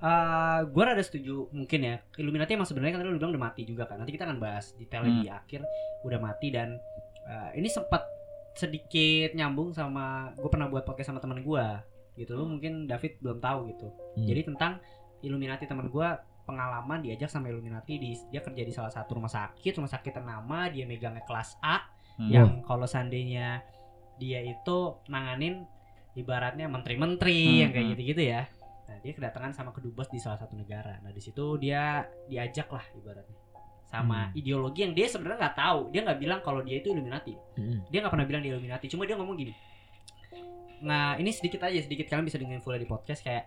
Eh gue rada setuju mungkin ya Illuminati emang sebenarnya kan tadi lu bilang udah mati juga kan nanti kita akan bahas detailnya Hmm. di akhir udah mati dan eh, ini sempat sedikit nyambung sama gue pernah buat podcast sama teman gue gitu lu mungkin David belum tahu gitu Hmm. jadi tentang Illuminati teman gue pengalaman diajak sama Illuminati di, dia kerja di salah satu rumah sakit rumah sakit ternama dia megangnya kelas A Hmm. yang kalau seandainya dia itu nanganin ibaratnya menteri-menteri Hmm, yang kayak hmm. gitu-gitu ya. Nah, dia kedatangan sama kedubes di salah satu negara. Nah, di situ dia diajak lah ibaratnya sama Hmm. ideologi yang dia sebenarnya nggak tahu. Dia nggak bilang kalau dia itu Illuminati. Hmm. Dia nggak pernah bilang dia Illuminati. Cuma dia ngomong gini. Nah, ini sedikit aja, sedikit kalian bisa dengerin full di podcast kayak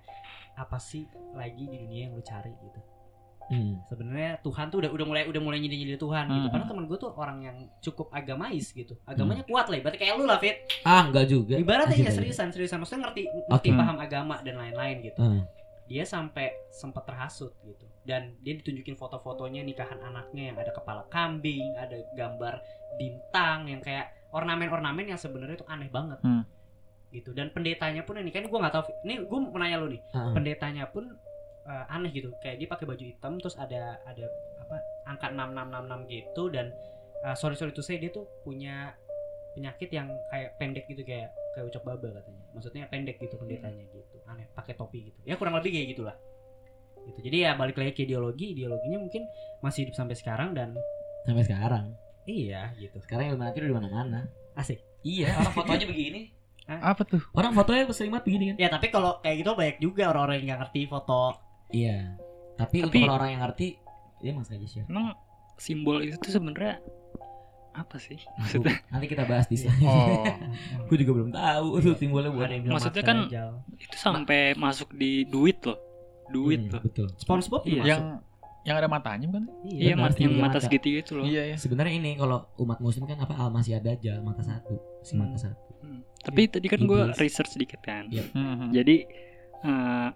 apa sih lagi di dunia yang lu cari gitu Hmm. sebenarnya Tuhan tuh udah udah mulai udah mulai nyindir nyindir Tuhan gitu. Hmm. Padahal temen gue tuh orang yang cukup agamais gitu. Agamanya kuat lah, ibaratnya kayak lu lah Fit. Ah, enggak juga. Ibaratnya ya seriusan seriusan maksudnya ngerti ngerti paham agama dan lain-lain gitu. Hmm. Dia sampai sempat terhasut gitu. Dan dia ditunjukin foto-fotonya nikahan anaknya yang ada kepala kambing, ada gambar bintang yang kayak ornamen-ornamen yang sebenarnya itu aneh banget. Hmm. Gitu. Dan pendetanya pun ini kan gue nggak tahu. Fit. Ini gue mau nanya lu nih Ah. pendetanya pun eh, aneh gitu. Kayak dia pakai baju hitam terus ada ada apa angka 6666 gitu dan eh, sorry sorry to say dia tuh punya penyakit yang kayak pendek gitu kayak kayak ucap baba katanya. Maksudnya pendek gitu pendetanya gitu. Aneh pakai topi gitu. Ya kurang lebih kayak gitulah. Gitu. Jadi ya balik lagi ke ideologi. Ideologinya mungkin masih hidup sampai sekarang dan Sampai sekarang. iya gitu. Sekarang Illuminati udah di mana-mana. asik. Iya, orang fotonya begini. Apa tuh? Orang fotonya sering banget begini kan? ya tapi kalau kayak gitu banyak juga orang-orang yang nggak ngerti foto Iya. Tapi, Tapi- untuk orang yang ngerti, dia emang sengaja share. Emang simbol itu tuh sebenarnya apa sih? Maksudnya Nanti kita bahas di sana. Oh. [laughs] Gue juga belum tahu tuh simbolnya buat. ada yang bilang Maksudnya kan- itu sampai masuk di duit loh. Duit Hmm, loh. Betul. SpongeBob Iya. masuk. yang yang ada matanya bukan? Iya, benar, mat yang mata mata. segitiga itu loh. Iya ya. Sebenarnya ini kalau umat muslim kan apa Al-Masih Dajjal mata satu, si mata Hmm. satu. Hmm. Tapi tadi kan gue research sedikit kan. Iya. Hmm. Jadi eh,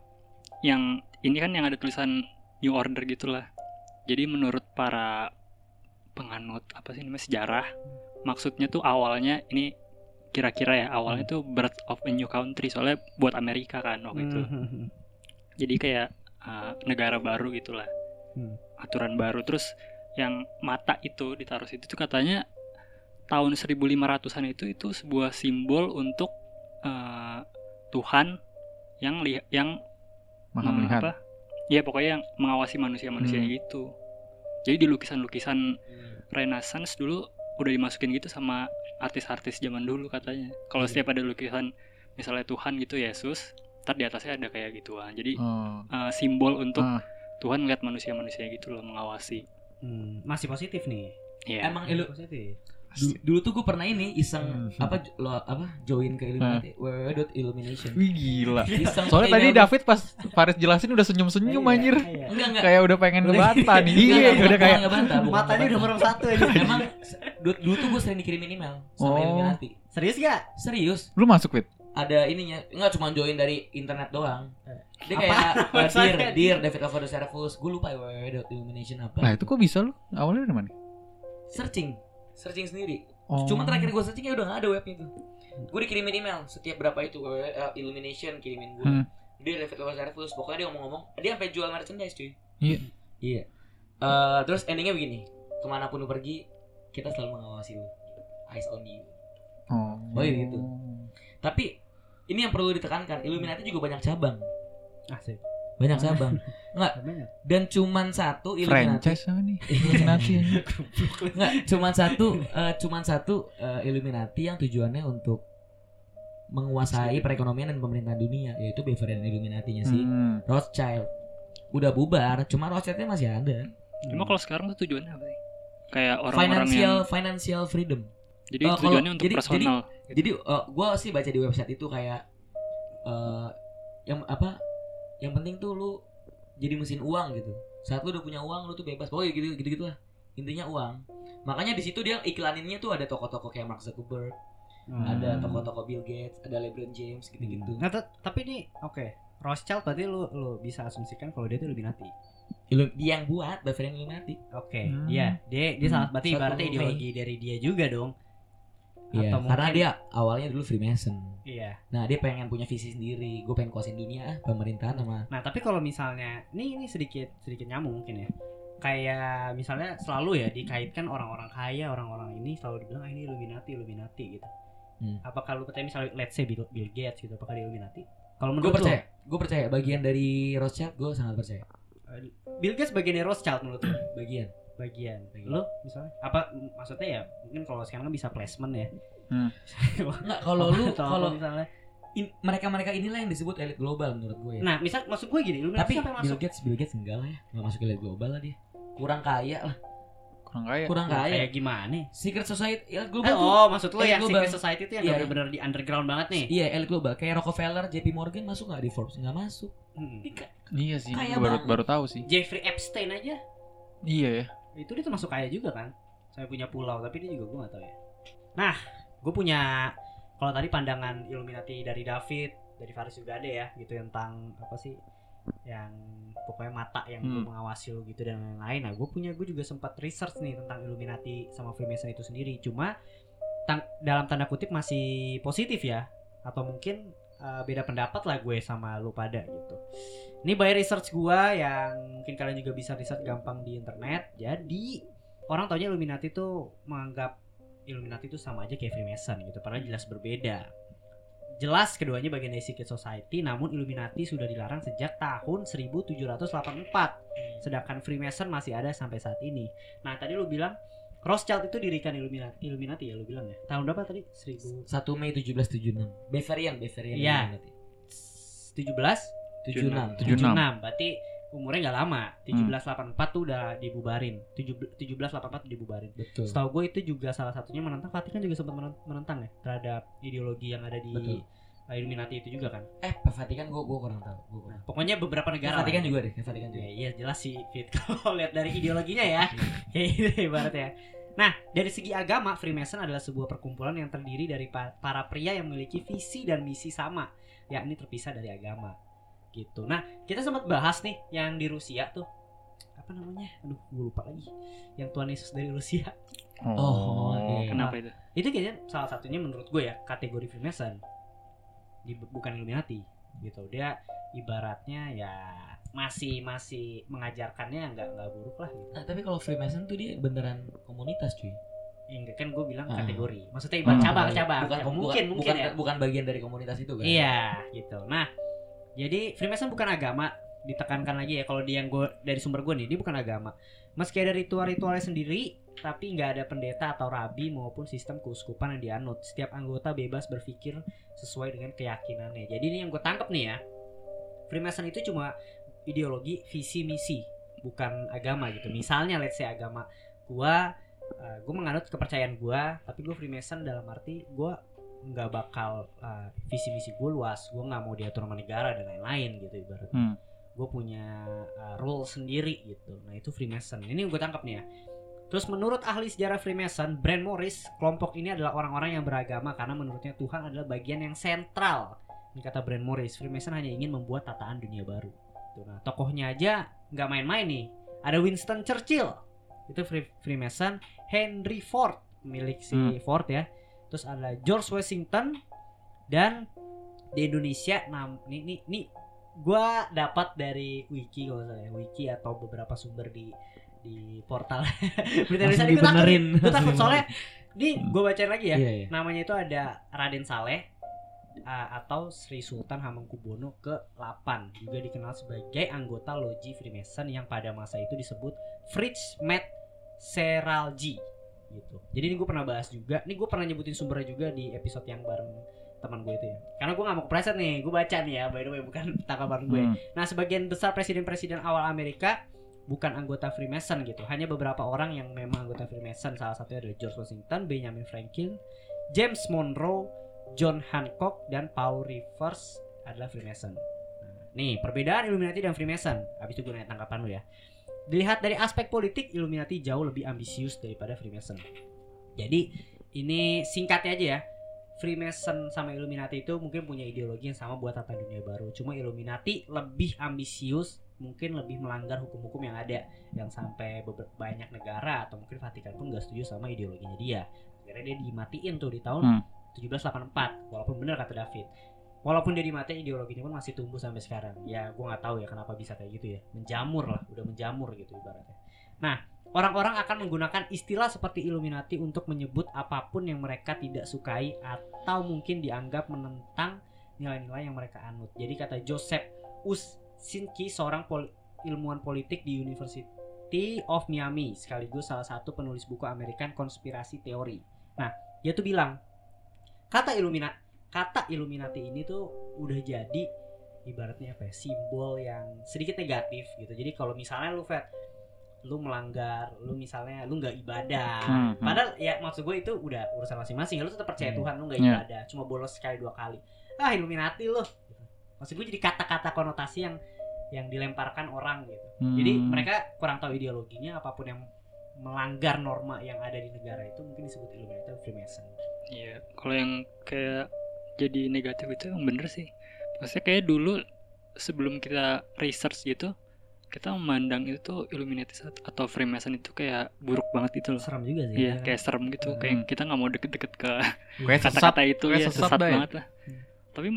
yang ini kan yang ada tulisan New Order gitulah. Jadi menurut para penganut apa sih namanya sejarah, maksudnya tuh awalnya ini kira-kira ya awalnya tuh birth of a new country soalnya buat Amerika kan waktu itu. Hmm. Jadi kayak eh, negara baru gitulah. Hmm. Aturan baru terus yang mata itu ditaruh situ tuh katanya tahun 1500-an itu itu sebuah simbol untuk eh, Tuhan yang yang Maha eh, melihat. apa? Ya pokoknya yang mengawasi manusia-manusia Hmm. gitu. Jadi di lukisan-lukisan Renaissance dulu udah dimasukin gitu sama artis-artis zaman dulu katanya. Kalau Iya. setiap ada lukisan misalnya Tuhan gitu Yesus, ntar di atasnya ada kayak gituan. Jadi Oh. eh, simbol untuk Ah. Tuhan ngeliat manusia-manusia gitu loh mengawasi. Hmm, masih positif nih. Iya. Emang ilu- positif. Dulu, dulu tuh gue pernah ini iseng Hmm. apa lo apa join ke Illuminati www.illumination. Wih gila. [laughs] Iseng Soalnya tadi David pas Faris jelasin udah senyum-senyum Iya, anjir. iya. enggak enggak Kayak udah pengen ngebantah nih. Enggak, Iya, udah kayak ngebantah, Matanya udah merem satu aja. Emang dulu, dulu tuh gue sering dikirimin email sama Oh. Illuminati. Serius gak? Serius. lu masuk Fit. ada ininya nggak cuma join dari internet doang dia Apa? kayak [laughs] uh, Website dear dear David the Servus gue lupa ya www.illumination apa Lah itu kok bisa lu? Awalnya dari mana? searching searching sendiri Oh. cuma terakhir gue searching ya udah nggak ada webnya tuh gue dikirimin email setiap berapa itu uh, Illumination kirimin gue Hmm. dia David the Servus pokoknya dia ngomong-ngomong dia sampai jual merchandise cuy Iya. iya Eh, terus endingnya begini ke mana pun lu pergi kita selalu mengawasi lu eyes on you Oh. Oh, iya gitu. tapi ini yang perlu ditekankan Illuminati juga banyak cabang Asik. Banyak cabang Banyak. dan cuman satu Illuminati Franchise apa nih? [laughs] Illuminati aja. nggak cuman satu eh, cuman satu eh, Illuminati yang tujuannya untuk menguasai perekonomian dan pemerintahan dunia yaitu Bavarian Illuminati-nya si Hmm. Rothschild udah bubar cuma Rothschildnya masih ada Cuma kalau sekarang tuh tujuannya apa sih? Kayak orang-orang financial yang financial freedom jadi Oh, kalau- tujuannya untuk jadi- personal. jadi eh, gua sih baca di website itu kayak eh yang apa yang penting tuh lu jadi mesin uang gitu saat lu udah punya uang lu tuh bebas pokoknya gitu gitu gitu lah intinya uang makanya di situ dia iklaninnya tuh ada toko-toko kayak Mark Zuckerberg Hmm. ada toko-toko Bill Gates ada LeBron James gitu-gitu Nah, tapi ini oke. Rothschild berarti lu lu bisa asumsikan kalau dia itu Illuminati. Illu- dia yang buat Bavarian Illuminati Oke, Hmm. iya. Dia dia salah berarti Satu ibaratnya Mei. ideologi dari dia juga dong. Iya, Atau karena mungkin- dia awalnya dulu Freemason Iya. nah dia pengen punya visi sendiri gue pengen kuasain dunia ah pemerintahan sama Nah, tapi kalau misalnya ini ini sedikit sedikit nyambung mungkin ya. Kayak misalnya selalu ya dikaitkan orang-orang kaya, orang-orang ini selalu dibilang ah, ini Illuminati, Illuminati gitu. Hmm. Apakah lu percaya misalnya let's say Bill, Bill Gates gitu, apakah dia Illuminati? Kalau gue menurut lu, percaya gue percaya bagian dari Rothschild gue sangat percaya Bill Gates bagian dari Rothschild menurut lu? bagian Bagian. Bagian. Lu misalnya apa maksudnya ya mungkin kalau sekarang kan bisa placement ya. Hmm. [laughs] Nggak, kalau lu kalau misalnya mereka mereka inilah yang disebut elit global menurut gue ya. Nah, misal maksud gue gini, Illuminati tapi sampai Bill masuk Gates Bill Gates enggak lah ya nggak masuk elit global lah dia kurang kaya lah Kurang kaya. kurang kayak kaya gimana? secret society elit Eh, global tuh oh, maksud lu yang global. secret society itu yang Iya. benar-benar di underground banget nih. iya elit global kayak Rockefeller JP Morgan masuk nggak di Forbes nggak masuk Hmm. Iya sih, Kaya baru baru tahu sih. Jeffrey Epstein aja Iya ya. Itu dia termasuk kaya juga kan? Saya punya pulau tapi dia juga gue gak tahu ya. Nah gue punya kalau tadi pandangan Illuminati dari David dari Faris juga ada ya gitu tentang apa sih yang pokoknya mata yang Hmm. mengawasi lo gitu dan lain-lain. Nah gue punya gue juga sempat research nih tentang Illuminati sama Freemason itu sendiri. Cuma tang- dalam tanda kutip masih positif ya? Atau mungkin uh, beda pendapat lah gue sama lu pada gitu ini by research gua yang mungkin kalian juga bisa riset gampang di internet. Jadi orang taunya Illuminati tuh menganggap Illuminati itu sama aja kayak Freemason gitu, padahal jelas berbeda. Jelas keduanya bagian dari secret society, namun Illuminati sudah dilarang sejak tahun 1784. Sedangkan Freemason masih ada sampai saat ini. Nah, tadi lu bilang Rothschild itu dirikan Illuminati, Illuminati ya lu bilang ya. Tahun berapa tadi? 1000 1 Mei 1776 Bavarian Bavarian Iya. Illuminati. 17 76 76. 76 berarti umurnya nggak lama 1784 tuh udah dibubarin 17 1784 tuh dibubarin betul setahu gue itu juga salah satunya menentang Vatikan juga sempat menen- menentang ya terhadap ideologi yang ada di Betul. Illuminati itu juga kan eh Vatikan gue gue kurang tahu gue kurang pokoknya beberapa negara Vatikan juga deh Vatikan juga ya, iya jelas sih Fit [laughs] kalau lihat dari ideologinya ya kayak gitu ibaratnya Nah, dari segi agama, Freemason adalah sebuah perkumpulan yang terdiri dari pa- para pria yang memiliki visi dan misi sama, yakni terpisah dari agama. Gitu. Nah, kita sempat bahas nih yang di Rusia tuh. Apa namanya? Aduh, gue lupa lagi. Yang Tuhan Yesus dari Rusia. Oh, iya. Kenapa itu? Itu kayaknya salah satunya menurut gue ya, kategori Freemason. Di, bukan Illuminati gitu. Dia ibaratnya ya masih masih mengajarkannya nggak nggak buruk lah gitu. Nah, tapi kalau Freemason tuh dia beneran komunitas cuy Ya, enggak kan gue bilang Ah. kategori. Maksudnya ibarat Hmm. cabang-cabang. bukan, Ya, bukan, mungkin bukan, mungkin ya. bukan bagian dari komunitas itu kan Iya, gitu. Nah, jadi Freemason bukan agama, ditekankan lagi ya kalau dia yang gue dari sumber gue nih, dia bukan agama. Meski ada ritual-ritualnya sendiri, tapi nggak ada pendeta atau rabi maupun sistem keuskupan yang dianut. Setiap anggota bebas berpikir sesuai dengan keyakinannya. Jadi ini yang gue tangkap nih ya. Freemason itu cuma ideologi, visi, misi, bukan agama gitu. Misalnya let's say agama gua uh, gua menganut kepercayaan gua, tapi gua Freemason dalam arti gua nggak bakal uh, visi misi gue luas gue nggak mau diatur sama negara dan lain-lain gitu ibaratnya Hmm. Gue punya uh, rule sendiri gitu nah itu Freemason ini gue tangkap nih ya Terus menurut ahli sejarah Freemason, Brand Morris, kelompok ini adalah orang-orang yang beragama karena menurutnya Tuhan adalah bagian yang sentral. Ini kata Brand Morris, Freemason hanya ingin membuat tataan dunia baru. Tuh, nah, tokohnya aja nggak main-main nih. Ada Winston Churchill, itu Free- Freemason. Henry Ford, milik si Hmm. Ford ya. Terus ada George Washington dan di Indonesia, nah nih, nih gua dapat dari wiki kalau nggak salah ya, wiki atau beberapa sumber di di portal. [laughs] Berita Indonesia Langsung ini gue takut takut soalnya ini gue bacain lagi ya. Iya, iya. namanya itu ada Raden Saleh uh, atau Sri Sultan Hamengkubuwono ke-8 juga dikenal sebagai anggota loji Freemason yang pada masa itu disebut Fritz Met Seralji gitu. Jadi ini gue pernah bahas juga. Ini gue pernah nyebutin sumbernya juga di episode yang bareng teman gue itu ya. Karena gue gak mau kepreset nih, gue baca nih ya by the way bukan [laughs] tangkapan gue. Hmm. Nah, sebagian besar presiden-presiden awal Amerika bukan anggota Freemason gitu. Hanya beberapa orang yang memang anggota Freemason. Salah satunya adalah George Washington, Benjamin Franklin, James Monroe, John Hancock, dan Paul Rivers adalah Freemason. Nah, nih, perbedaan Illuminati dan Freemason. Habis itu gue nanya tanggapan lu ya. Dilihat dari aspek politik, Illuminati jauh lebih ambisius daripada Freemason. Jadi, ini singkatnya aja ya. Freemason sama Illuminati itu mungkin punya ideologi yang sama buat tata dunia baru. Cuma Illuminati lebih ambisius, mungkin lebih melanggar hukum-hukum yang ada, yang sampai banyak negara atau mungkin Vatikan pun gak setuju sama ideologinya dia. Akhirnya dia dimatiin tuh di tahun Hmm. 1784, walaupun benar kata David. Walaupun dia dimatiin ideologinya pun masih tumbuh sampai sekarang. Ya gue nggak tahu ya kenapa bisa kayak gitu ya. Menjamur lah, udah menjamur gitu ibaratnya. Nah, orang-orang akan menggunakan istilah seperti Illuminati untuk menyebut apa pun yang mereka tidak sukai atau mungkin dianggap menentang nilai-nilai yang mereka anut. Jadi kata Joseph Uscinski, seorang pol- ilmuwan politik di University of Miami, sekaligus salah satu penulis buku American Konspirasi Teori. Nah, dia tuh bilang kata Illuminati kata Illuminati ini tuh udah jadi ibaratnya apa ya simbol yang sedikit negatif gitu jadi kalau misalnya lu Fat lu melanggar lu misalnya lu nggak ibadah Hmm, hmm. padahal ya maksud gue itu udah urusan masing-masing lu tetap percaya Hmm. Tuhan lu nggak Iya. ibadah cuma bolos sekali dua kali ah Illuminati lu gitu. maksud gue jadi kata-kata konotasi yang yang dilemparkan orang gitu jadi Hmm. mereka kurang tahu ideologinya apa pun yang melanggar norma yang ada di negara itu mungkin disebut Illuminati atau Freemason Iya, kalau yang kayak jadi negatif itu yang bener sih. Maksudnya kayak dulu sebelum kita research gitu, kita memandang itu tuh Illuminati atau Freemason itu kayak buruk banget itu loh. serem juga sih Iya, ya. kayak serem gitu. Hmm. Kayak kita nggak mau deket-deket ke sesat. kata-kata itu kayak ya sesat sesat ya. banget lah. Hmm. Tapi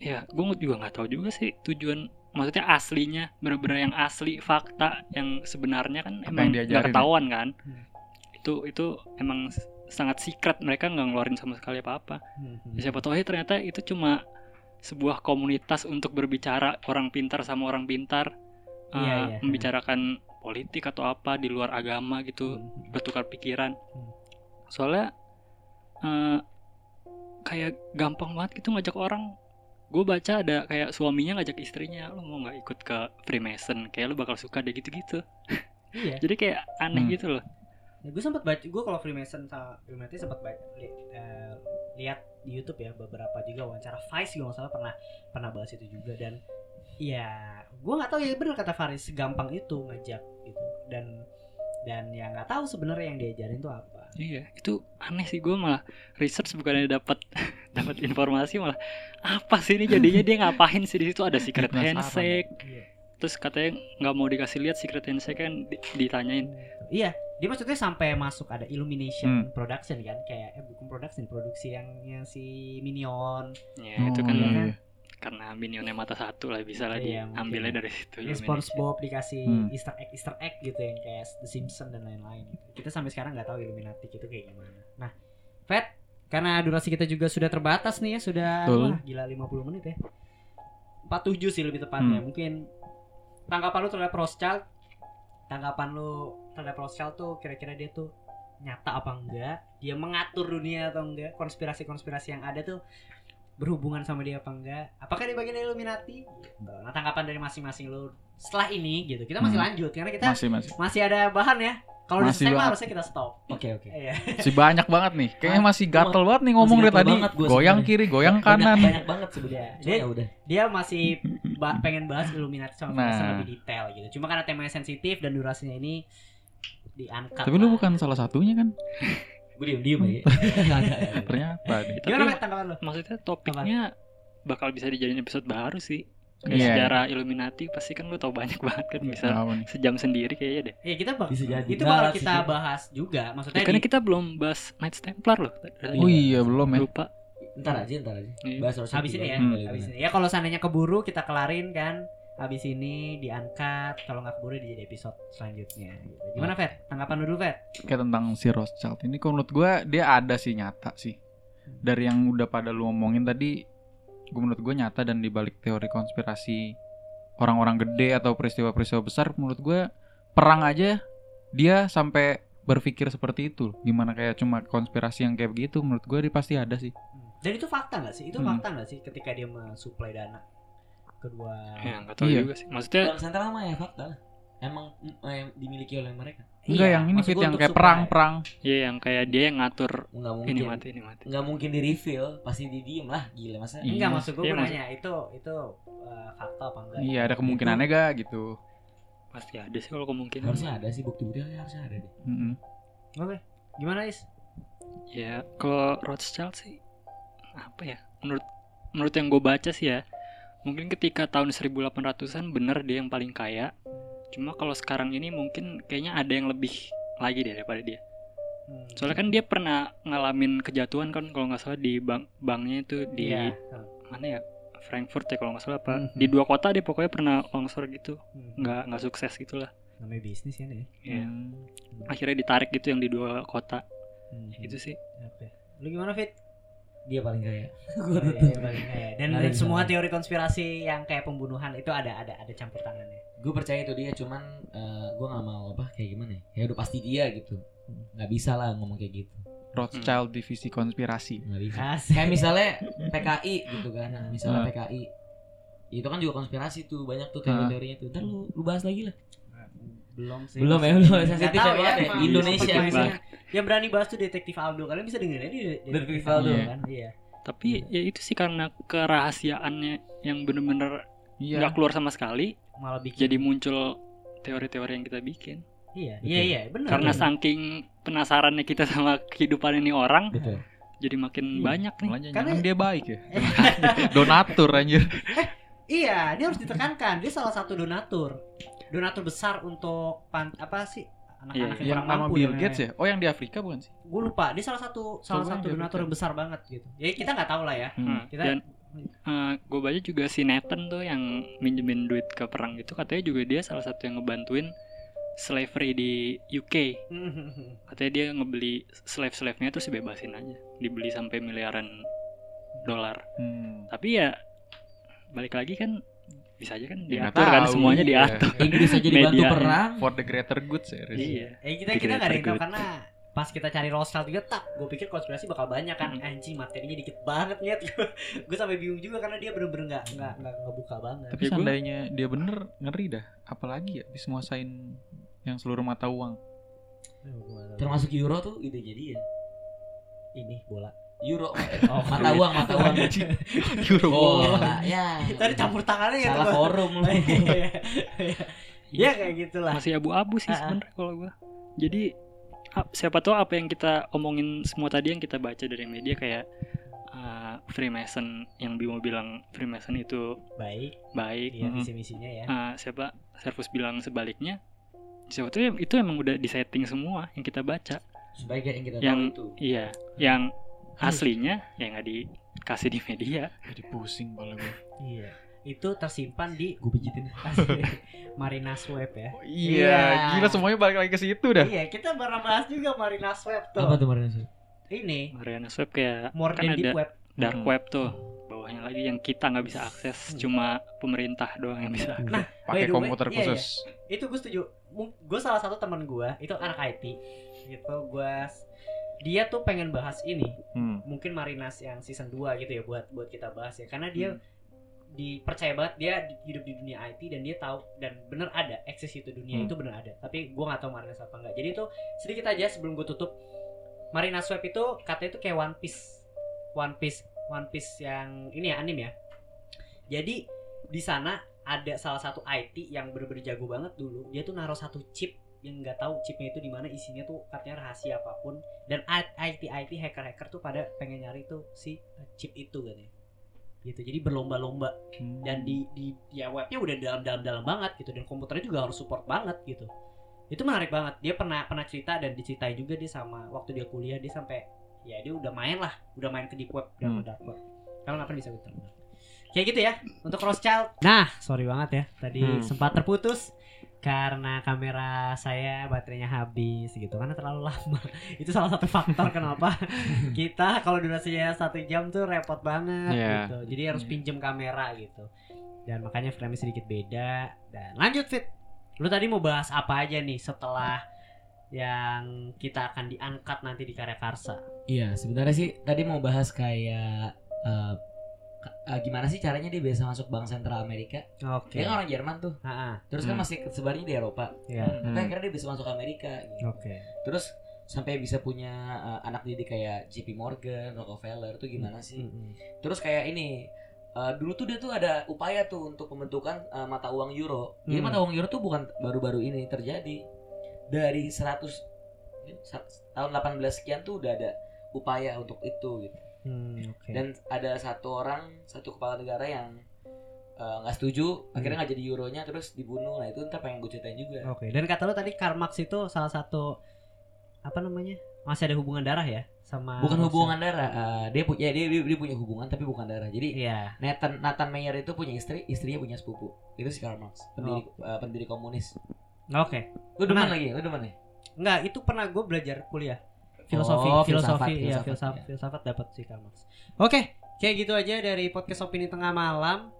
ya gue juga nggak tahu juga sih tujuan maksudnya aslinya bener-bener yang asli fakta yang sebenarnya kan Apa emang nggak diajarin ya? ketahuan kan Hmm. itu itu emang sangat secret mereka nggak ngeluarin sama sekali apa-apa Hmm, hmm. Ya, siapa tahu aja ternyata itu cuma sebuah komunitas untuk berbicara orang pintar sama orang pintar Iya, eh, iya. membicarakan politik atau apa di luar agama gitu Hmm. bertukar pikiran Hmm. soalnya eh, kayak gampang banget gitu ngajak orang gue baca ada kayak suaminya ngajak istrinya lo mau nggak ikut ke Freemason kayak lo bakal suka deh gitu-gitu iya [laughs] jadi kayak aneh Hmm. gitu loh Ya, gue sempat baca, gue kalau Freemason sama Illuminati sempat baca, li- eh, lihat di YouTube ya beberapa juga wawancara Vice gue nggak salah pernah pernah bahas itu juga dan ya gue nggak tahu ya bener kata Faris segampang itu ngajak gitu dan dan ya nggak tahu sebenarnya yang diajarin tuh apa. iya itu aneh sih gue malah research bukannya dapat [laughs] dapat informasi malah apa sih ini jadinya dia ngapain sih di situ ada secret handshake Iya. terus katanya nggak mau dikasih lihat secret handshake kan di- ditanyain Iya, dia maksudnya sampai masuk ada Illumination Hmm. Production kan, kayak eh bukan production, produksi yang yang si Minion, ya itu Oh, kan iya iya, kan? Karena minionnya mata satu lah bisa lah Iya, diambilnya mungkin. dari situ Ya. SpongeBob dikasih Hmm. Easter egg Easter egg gitu yang kayak The Simpsons dan lain-lain gitu. Kita sampai sekarang nggak tahu Illuminati itu kayak gimana. Nah, Fat, karena durasi kita juga sudah terbatas nih ya, sudah Betul. wah, gila 50 menit ya. 47 sih lebih tepatnya. Hmm. Mungkin tanggapan lu terhadap Rothschild, tanggapan lu terhadap Rothschild tuh kira-kira dia tuh nyata apa enggak? Dia mengatur dunia atau enggak? Konspirasi-konspirasi yang ada tuh berhubungan sama dia apa enggak? Apakah dia bagian dari Illuminati? Nah, tanggapan dari masing-masing lu setelah ini gitu. Kita masih Hmm. lanjut karena kita Masih masih. masih ada bahan ya. Kalau udah Masih selesai mah banget. harusnya kita stop. Oke oke. [laughs] Iya. Masih banyak banget nih. Kayaknya masih gatel banget nih ngomong dari tadi. Goyang kiri, goyang kanan. Banyak banget sebenarnya. Dia- ya udah. Dia masih ba- pengen bahas Illuminati sama Nah. Lebih detail gitu. Cuma karena temanya sensitif dan durasinya ini diangkat. Tapi lu lah. bukan salah satunya kan? [laughs] Gue diem diem aja. [laughs] Ternyata. Tapi Gimana tanggapan lu? maksudnya topiknya bakal bisa dijadiin episode baru sih. Kayak Iya. sejarah Illuminati pasti kan lu tau banyak [laughs] banget kan bisa Apa nih? sejam sendiri kayaknya deh. Iya kita bak- Bisa jadi. itu bakal sih, kita Fit. bahas juga. Maksudnya Karena di- kita belum bahas Knights Templar loh. Oh iya belum ya. Lupa. Ntar aja, ntar aja. Iya. Bahas habis ini ya, Hmm. habis ini. Ya kalau seandainya keburu kita kelarin kan. Habis ini diangkat, kalau nggak keburu jadi episode selanjutnya. gitu. Gimana Fet? Tanggapan lu dulu Fet? Kayak tentang si Rothschild ini kalau menurut gue dia ada sih nyata sih. Dari yang udah pada lu omongin tadi, gue menurut gue nyata dan dibalik teori konspirasi orang-orang gede atau peristiwa-peristiwa besar, menurut gue perang aja dia sampai berpikir seperti itu. Gimana kayak cuma konspirasi yang kayak begitu, menurut gue dia pasti ada sih. Dan itu fakta nggak sih? Itu Hmm. fakta nggak sih ketika dia mensuplai dana kedua Ya nggak tahu Iya. juga sih. Maksudnya Bank sentral mah ya fakta lah. Emang mm, eh, dimiliki oleh mereka. Enggak Iya, yang ini fit yang kayak perang-perang. ya yang kayak dia yang ngatur Enggak mungkin. ini mati ini mati. Nggak mungkin di reveal, pasti di diem lah. Gila masa. Iya. Enggak maksud gue Iya, nanya itu itu uh, fakta apa enggak? Iya, ada kemungkinannya gak gitu. Pasti ada sih kalau kemungkinan. Harusnya ada sih bukti-bukti harusnya ada deh. Mm-mm. Oke. Gimana Is? Ya kalau Rothschild sih apa ya? Menurut menurut yang gue baca sih ya, mungkin ketika tahun 1800-an bener dia yang paling kaya. Cuma kalau sekarang ini mungkin kayaknya ada yang lebih lagi deh daripada dia. Hmm. Soalnya kan dia pernah ngalamin kejatuhan kan kalau nggak salah di bank banknya itu di Iya. mana ya Frankfurt ya kalau nggak salah apa Mhm. di dua kota dia pokoknya pernah longsor gitu Hmm. nggak nggak sukses gitulah namanya bisnis ya nih. ya Hmm. akhirnya ditarik gitu yang di dua kota Hmm. gitu sih Oke. Lu gimana Fit? Dia paling kaya. [laughs] Oh, iya, iya, paling kaya. Dan, Paling dan semua kaya. teori konspirasi yang kayak pembunuhan itu ada ada ada campur tangannya. gue percaya itu dia cuman eh, gue nggak mau apa kayak gimana ya ya udah pasti dia gitu nggak bisa lah ngomong kayak gitu Rothschild divisi konspirasi. nggak bisa Asik. kayak misalnya PKI gitu kan misalnya Ah. PKI itu kan juga konspirasi tuh banyak tuh Ah. teori-teorinya tuh ntar lu, lu bahas lagi lah belum sih. Belum ya, belum. nggak Sensitif tahu ya ya. emang. Indonesia. Yang berani bahas tuh detektif Aldo. Kalian bisa dengerin di Detektif Aldo. kan? Iya. tapi ya itu sih karena kerahasiaannya yang bener-bener Iya. nggak keluar sama sekali Malah bikin jadi muncul teori-teori yang kita bikin Iya, Betul. iya, iya, benar. karena benar. saking penasarannya kita sama kehidupan ini orang betul jadi makin Iya. banyak nih Karena- jangan dia baik ya. [laughs] Donatur anjir. Iya, dia harus ditekankan. Dia salah satu donatur. Donatur besar untuk pan apa sih? Anak-anak Iya, yang Yang nama mampu Bill Gates lain-lain. ya? Oh yang di Afrika bukan sih? Gue lupa. Dia salah satu salah Coba satu yang donatur yang besar banget gitu. Ya kita nggak tahu lah ya. Hmm. Kita- dan gue baca juga si Nathan tuh yang minjemin duit ke perang itu katanya juga dia salah satu yang ngebantuin slavery di UK katanya dia ngebeli slave-slave-nya terus dibebasin aja dibeli sampai miliaran dolar Hmm. tapi ya balik lagi kan bisa aja kan Ya, diatur kan tahu, semuanya iya. diatur Inggris aja dibantu Media. perang For the greater good serius. iya Eh kita Pikir kita nggak ada yang tahu karena pas kita cari Rothschild juga tak gue pikir konspirasi bakal banyak kan Hmm. anjing materinya dikit banget nyet [laughs] gue sampai bingung juga karena dia bener-bener nggak nggak nggak ngebuka banget Tapi Ya, gua- seandainya dia bener ngeri dah. Apalagi ya bisa nguasain yang seluruh mata uang. termasuk euro tuh ide jadi ya ini bola euro. [laughs] Oh, mata uang mata uang. [laughs] Euro. Oh bola. [laughs] ya. Tadi campur tangannya ya salah forum lu. Ya kayak gitulah. Masih abu-abu sih ah. sebenarnya kalau gua. Jadi ap- siapa tahu apa yang kita omongin semua tadi yang kita baca dari media kayak uh, Freemason yang Bimo bilang Freemason itu baik. baik Mhm. visi misinya ya. Uh, siapa? Servus bilang sebaliknya. Siapa tahu itu emang udah disetting semua yang kita baca. Sebagai yang kita Yang- tahu itu. iya yang aslinya ya nggak dikasih di media. Jadi pusing kepala gue. iya. Itu tersimpan di gue pijitin. [laughs] Marina Web ya. Oh, Iya. iya, gila semuanya balik lagi ke situ dah. iya kita pernah bahas juga Marina Web tuh. Apa tuh kemarin sih ini. Mariana Web kayak more kan than deep ada web. dark Hmm. web tuh. Bawahnya lagi yang kita nggak bisa akses cuma pemerintah doang yang bisa Nah, by Pakai the way, komputer iya, khusus. itu gue setuju. Gue salah satu teman gue itu anak IT gitu gue dia tuh pengen bahas ini. Hmm. mungkin Marinas yang season 2 gitu ya buat buat kita bahas ya. Karena dia dipercaya banget dia di- hidup di dunia IT dan dia tahu dan bener ada eksis itu dunia Hmm. itu bener ada. Tapi gue nggak tahu Marinas apa enggak jadi itu sedikit aja sebelum gue tutup. Marinas Web itu katanya itu kayak One Piece. One Piece One Piece yang ini ya anim ya. Jadi di sana ada salah satu IT yang bener-bener jago banget dulu. Dia tuh naruh satu chip yang nggak tahu chipnya itu di mana isinya tuh katanya rahasia apa pun. Dan IT IT hacker hacker tuh pada pengen nyari tuh si uh, chip itu katanya. Gitu jadi berlomba-lomba. Hmm. dan di di ya webnya udah dalam dalam dalam banget gitu dan komputernya juga harus support banget gitu. Itu menarik banget. Dia pernah pernah cerita dan diceritain juga dia sama waktu dia kuliah dia sampai ya dia udah main lah udah main ke deep web dan Hmm. dark web. Kalau nggak pernah bisa gitu kayak gitu ya untuk Rothschild. Nah sorry banget ya tadi Hmm. sempat terputus karena kamera saya baterainya habis gitu karena terlalu lama. [laughs] Itu salah satu faktor kenapa [laughs] kita kalau durasinya satu jam tuh repot banget Iya. gitu. Jadi harus Iya. pinjem kamera gitu. Dan makanya frame sedikit beda. Dan lanjut fit. Lu tadi mau bahas apa aja nih setelah yang kita akan diangkat nanti di karya karsa? Iya, sebenarnya sih tadi mau bahas kayak eh, eh, gimana sih caranya dia bisa masuk bank sentral Amerika? oke Dia kan orang Jerman tuh. Ah, ah, Terus kan Hmm. masih sebarnya di Eropa. Tapi Hmm. akhirnya dia bisa masuk Amerika gitu. oke Terus sampai bisa punya eh, anak didik kayak JP Morgan, Rockefeller tuh gimana sih? Mm-mm. Terus kayak ini eh, dulu tuh dia tuh ada upaya tuh untuk pembentukan eh, mata uang euro. Jadi Hmm. mata uang euro tuh bukan baru-baru ini terjadi. Dari 100 sa- tahun 18 sekian tuh udah ada upaya untuk itu gitu. Hmm, oke Dan ada satu orang, satu kepala negara yang eh, nggak setuju, akhirnya nggak jadi euronya terus dibunuh. Nah itu ntar pengen gue ceritain juga. oke dan kata lu tadi Karl Marx itu salah satu apa namanya masih ada hubungan darah ya sama Bukan Rusia? hubungan darah, eh, dia punya dia, dia, dia punya hubungan tapi bukan darah. Jadi iya Nathan Nathan Mayer itu punya istri, istrinya punya sepupu. Itu si Karl Marx, pendiri eh, pendiri komunis. oke Lu demen lagi, lu demen nih? Enggak, itu pernah gue belajar kuliah. Filosofi, Oh, filosofi, filsafat, iya, filsafat, filsafat, ya. filsafat dapat sih Karl Marx. Oke, kayak gitu aja dari podcast opini tengah malam.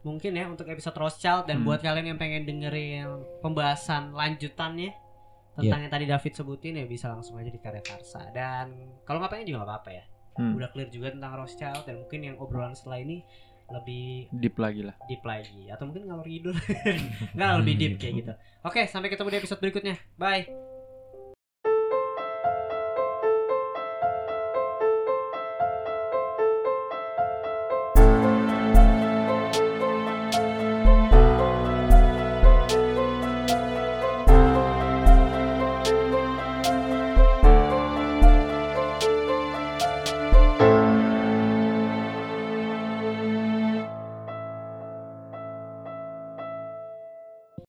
Mungkin ya untuk episode Rothschild dan Hmm. buat kalian yang pengen dengerin pembahasan lanjutannya tentang yang tadi David sebutin ya bisa langsung aja di karya Karsa. Dan kalau nggak pengen juga nggak apa-apa ya. Hmm. Udah clear juga tentang Rothschild dan mungkin yang obrolan setelah ini lebih Deep lagi lah. deep lagi atau mungkin ngalor ngidul. [laughs] Nggak lebih deep kayak gitu. [laughs] Oke, sampai ketemu di episode berikutnya. Bye.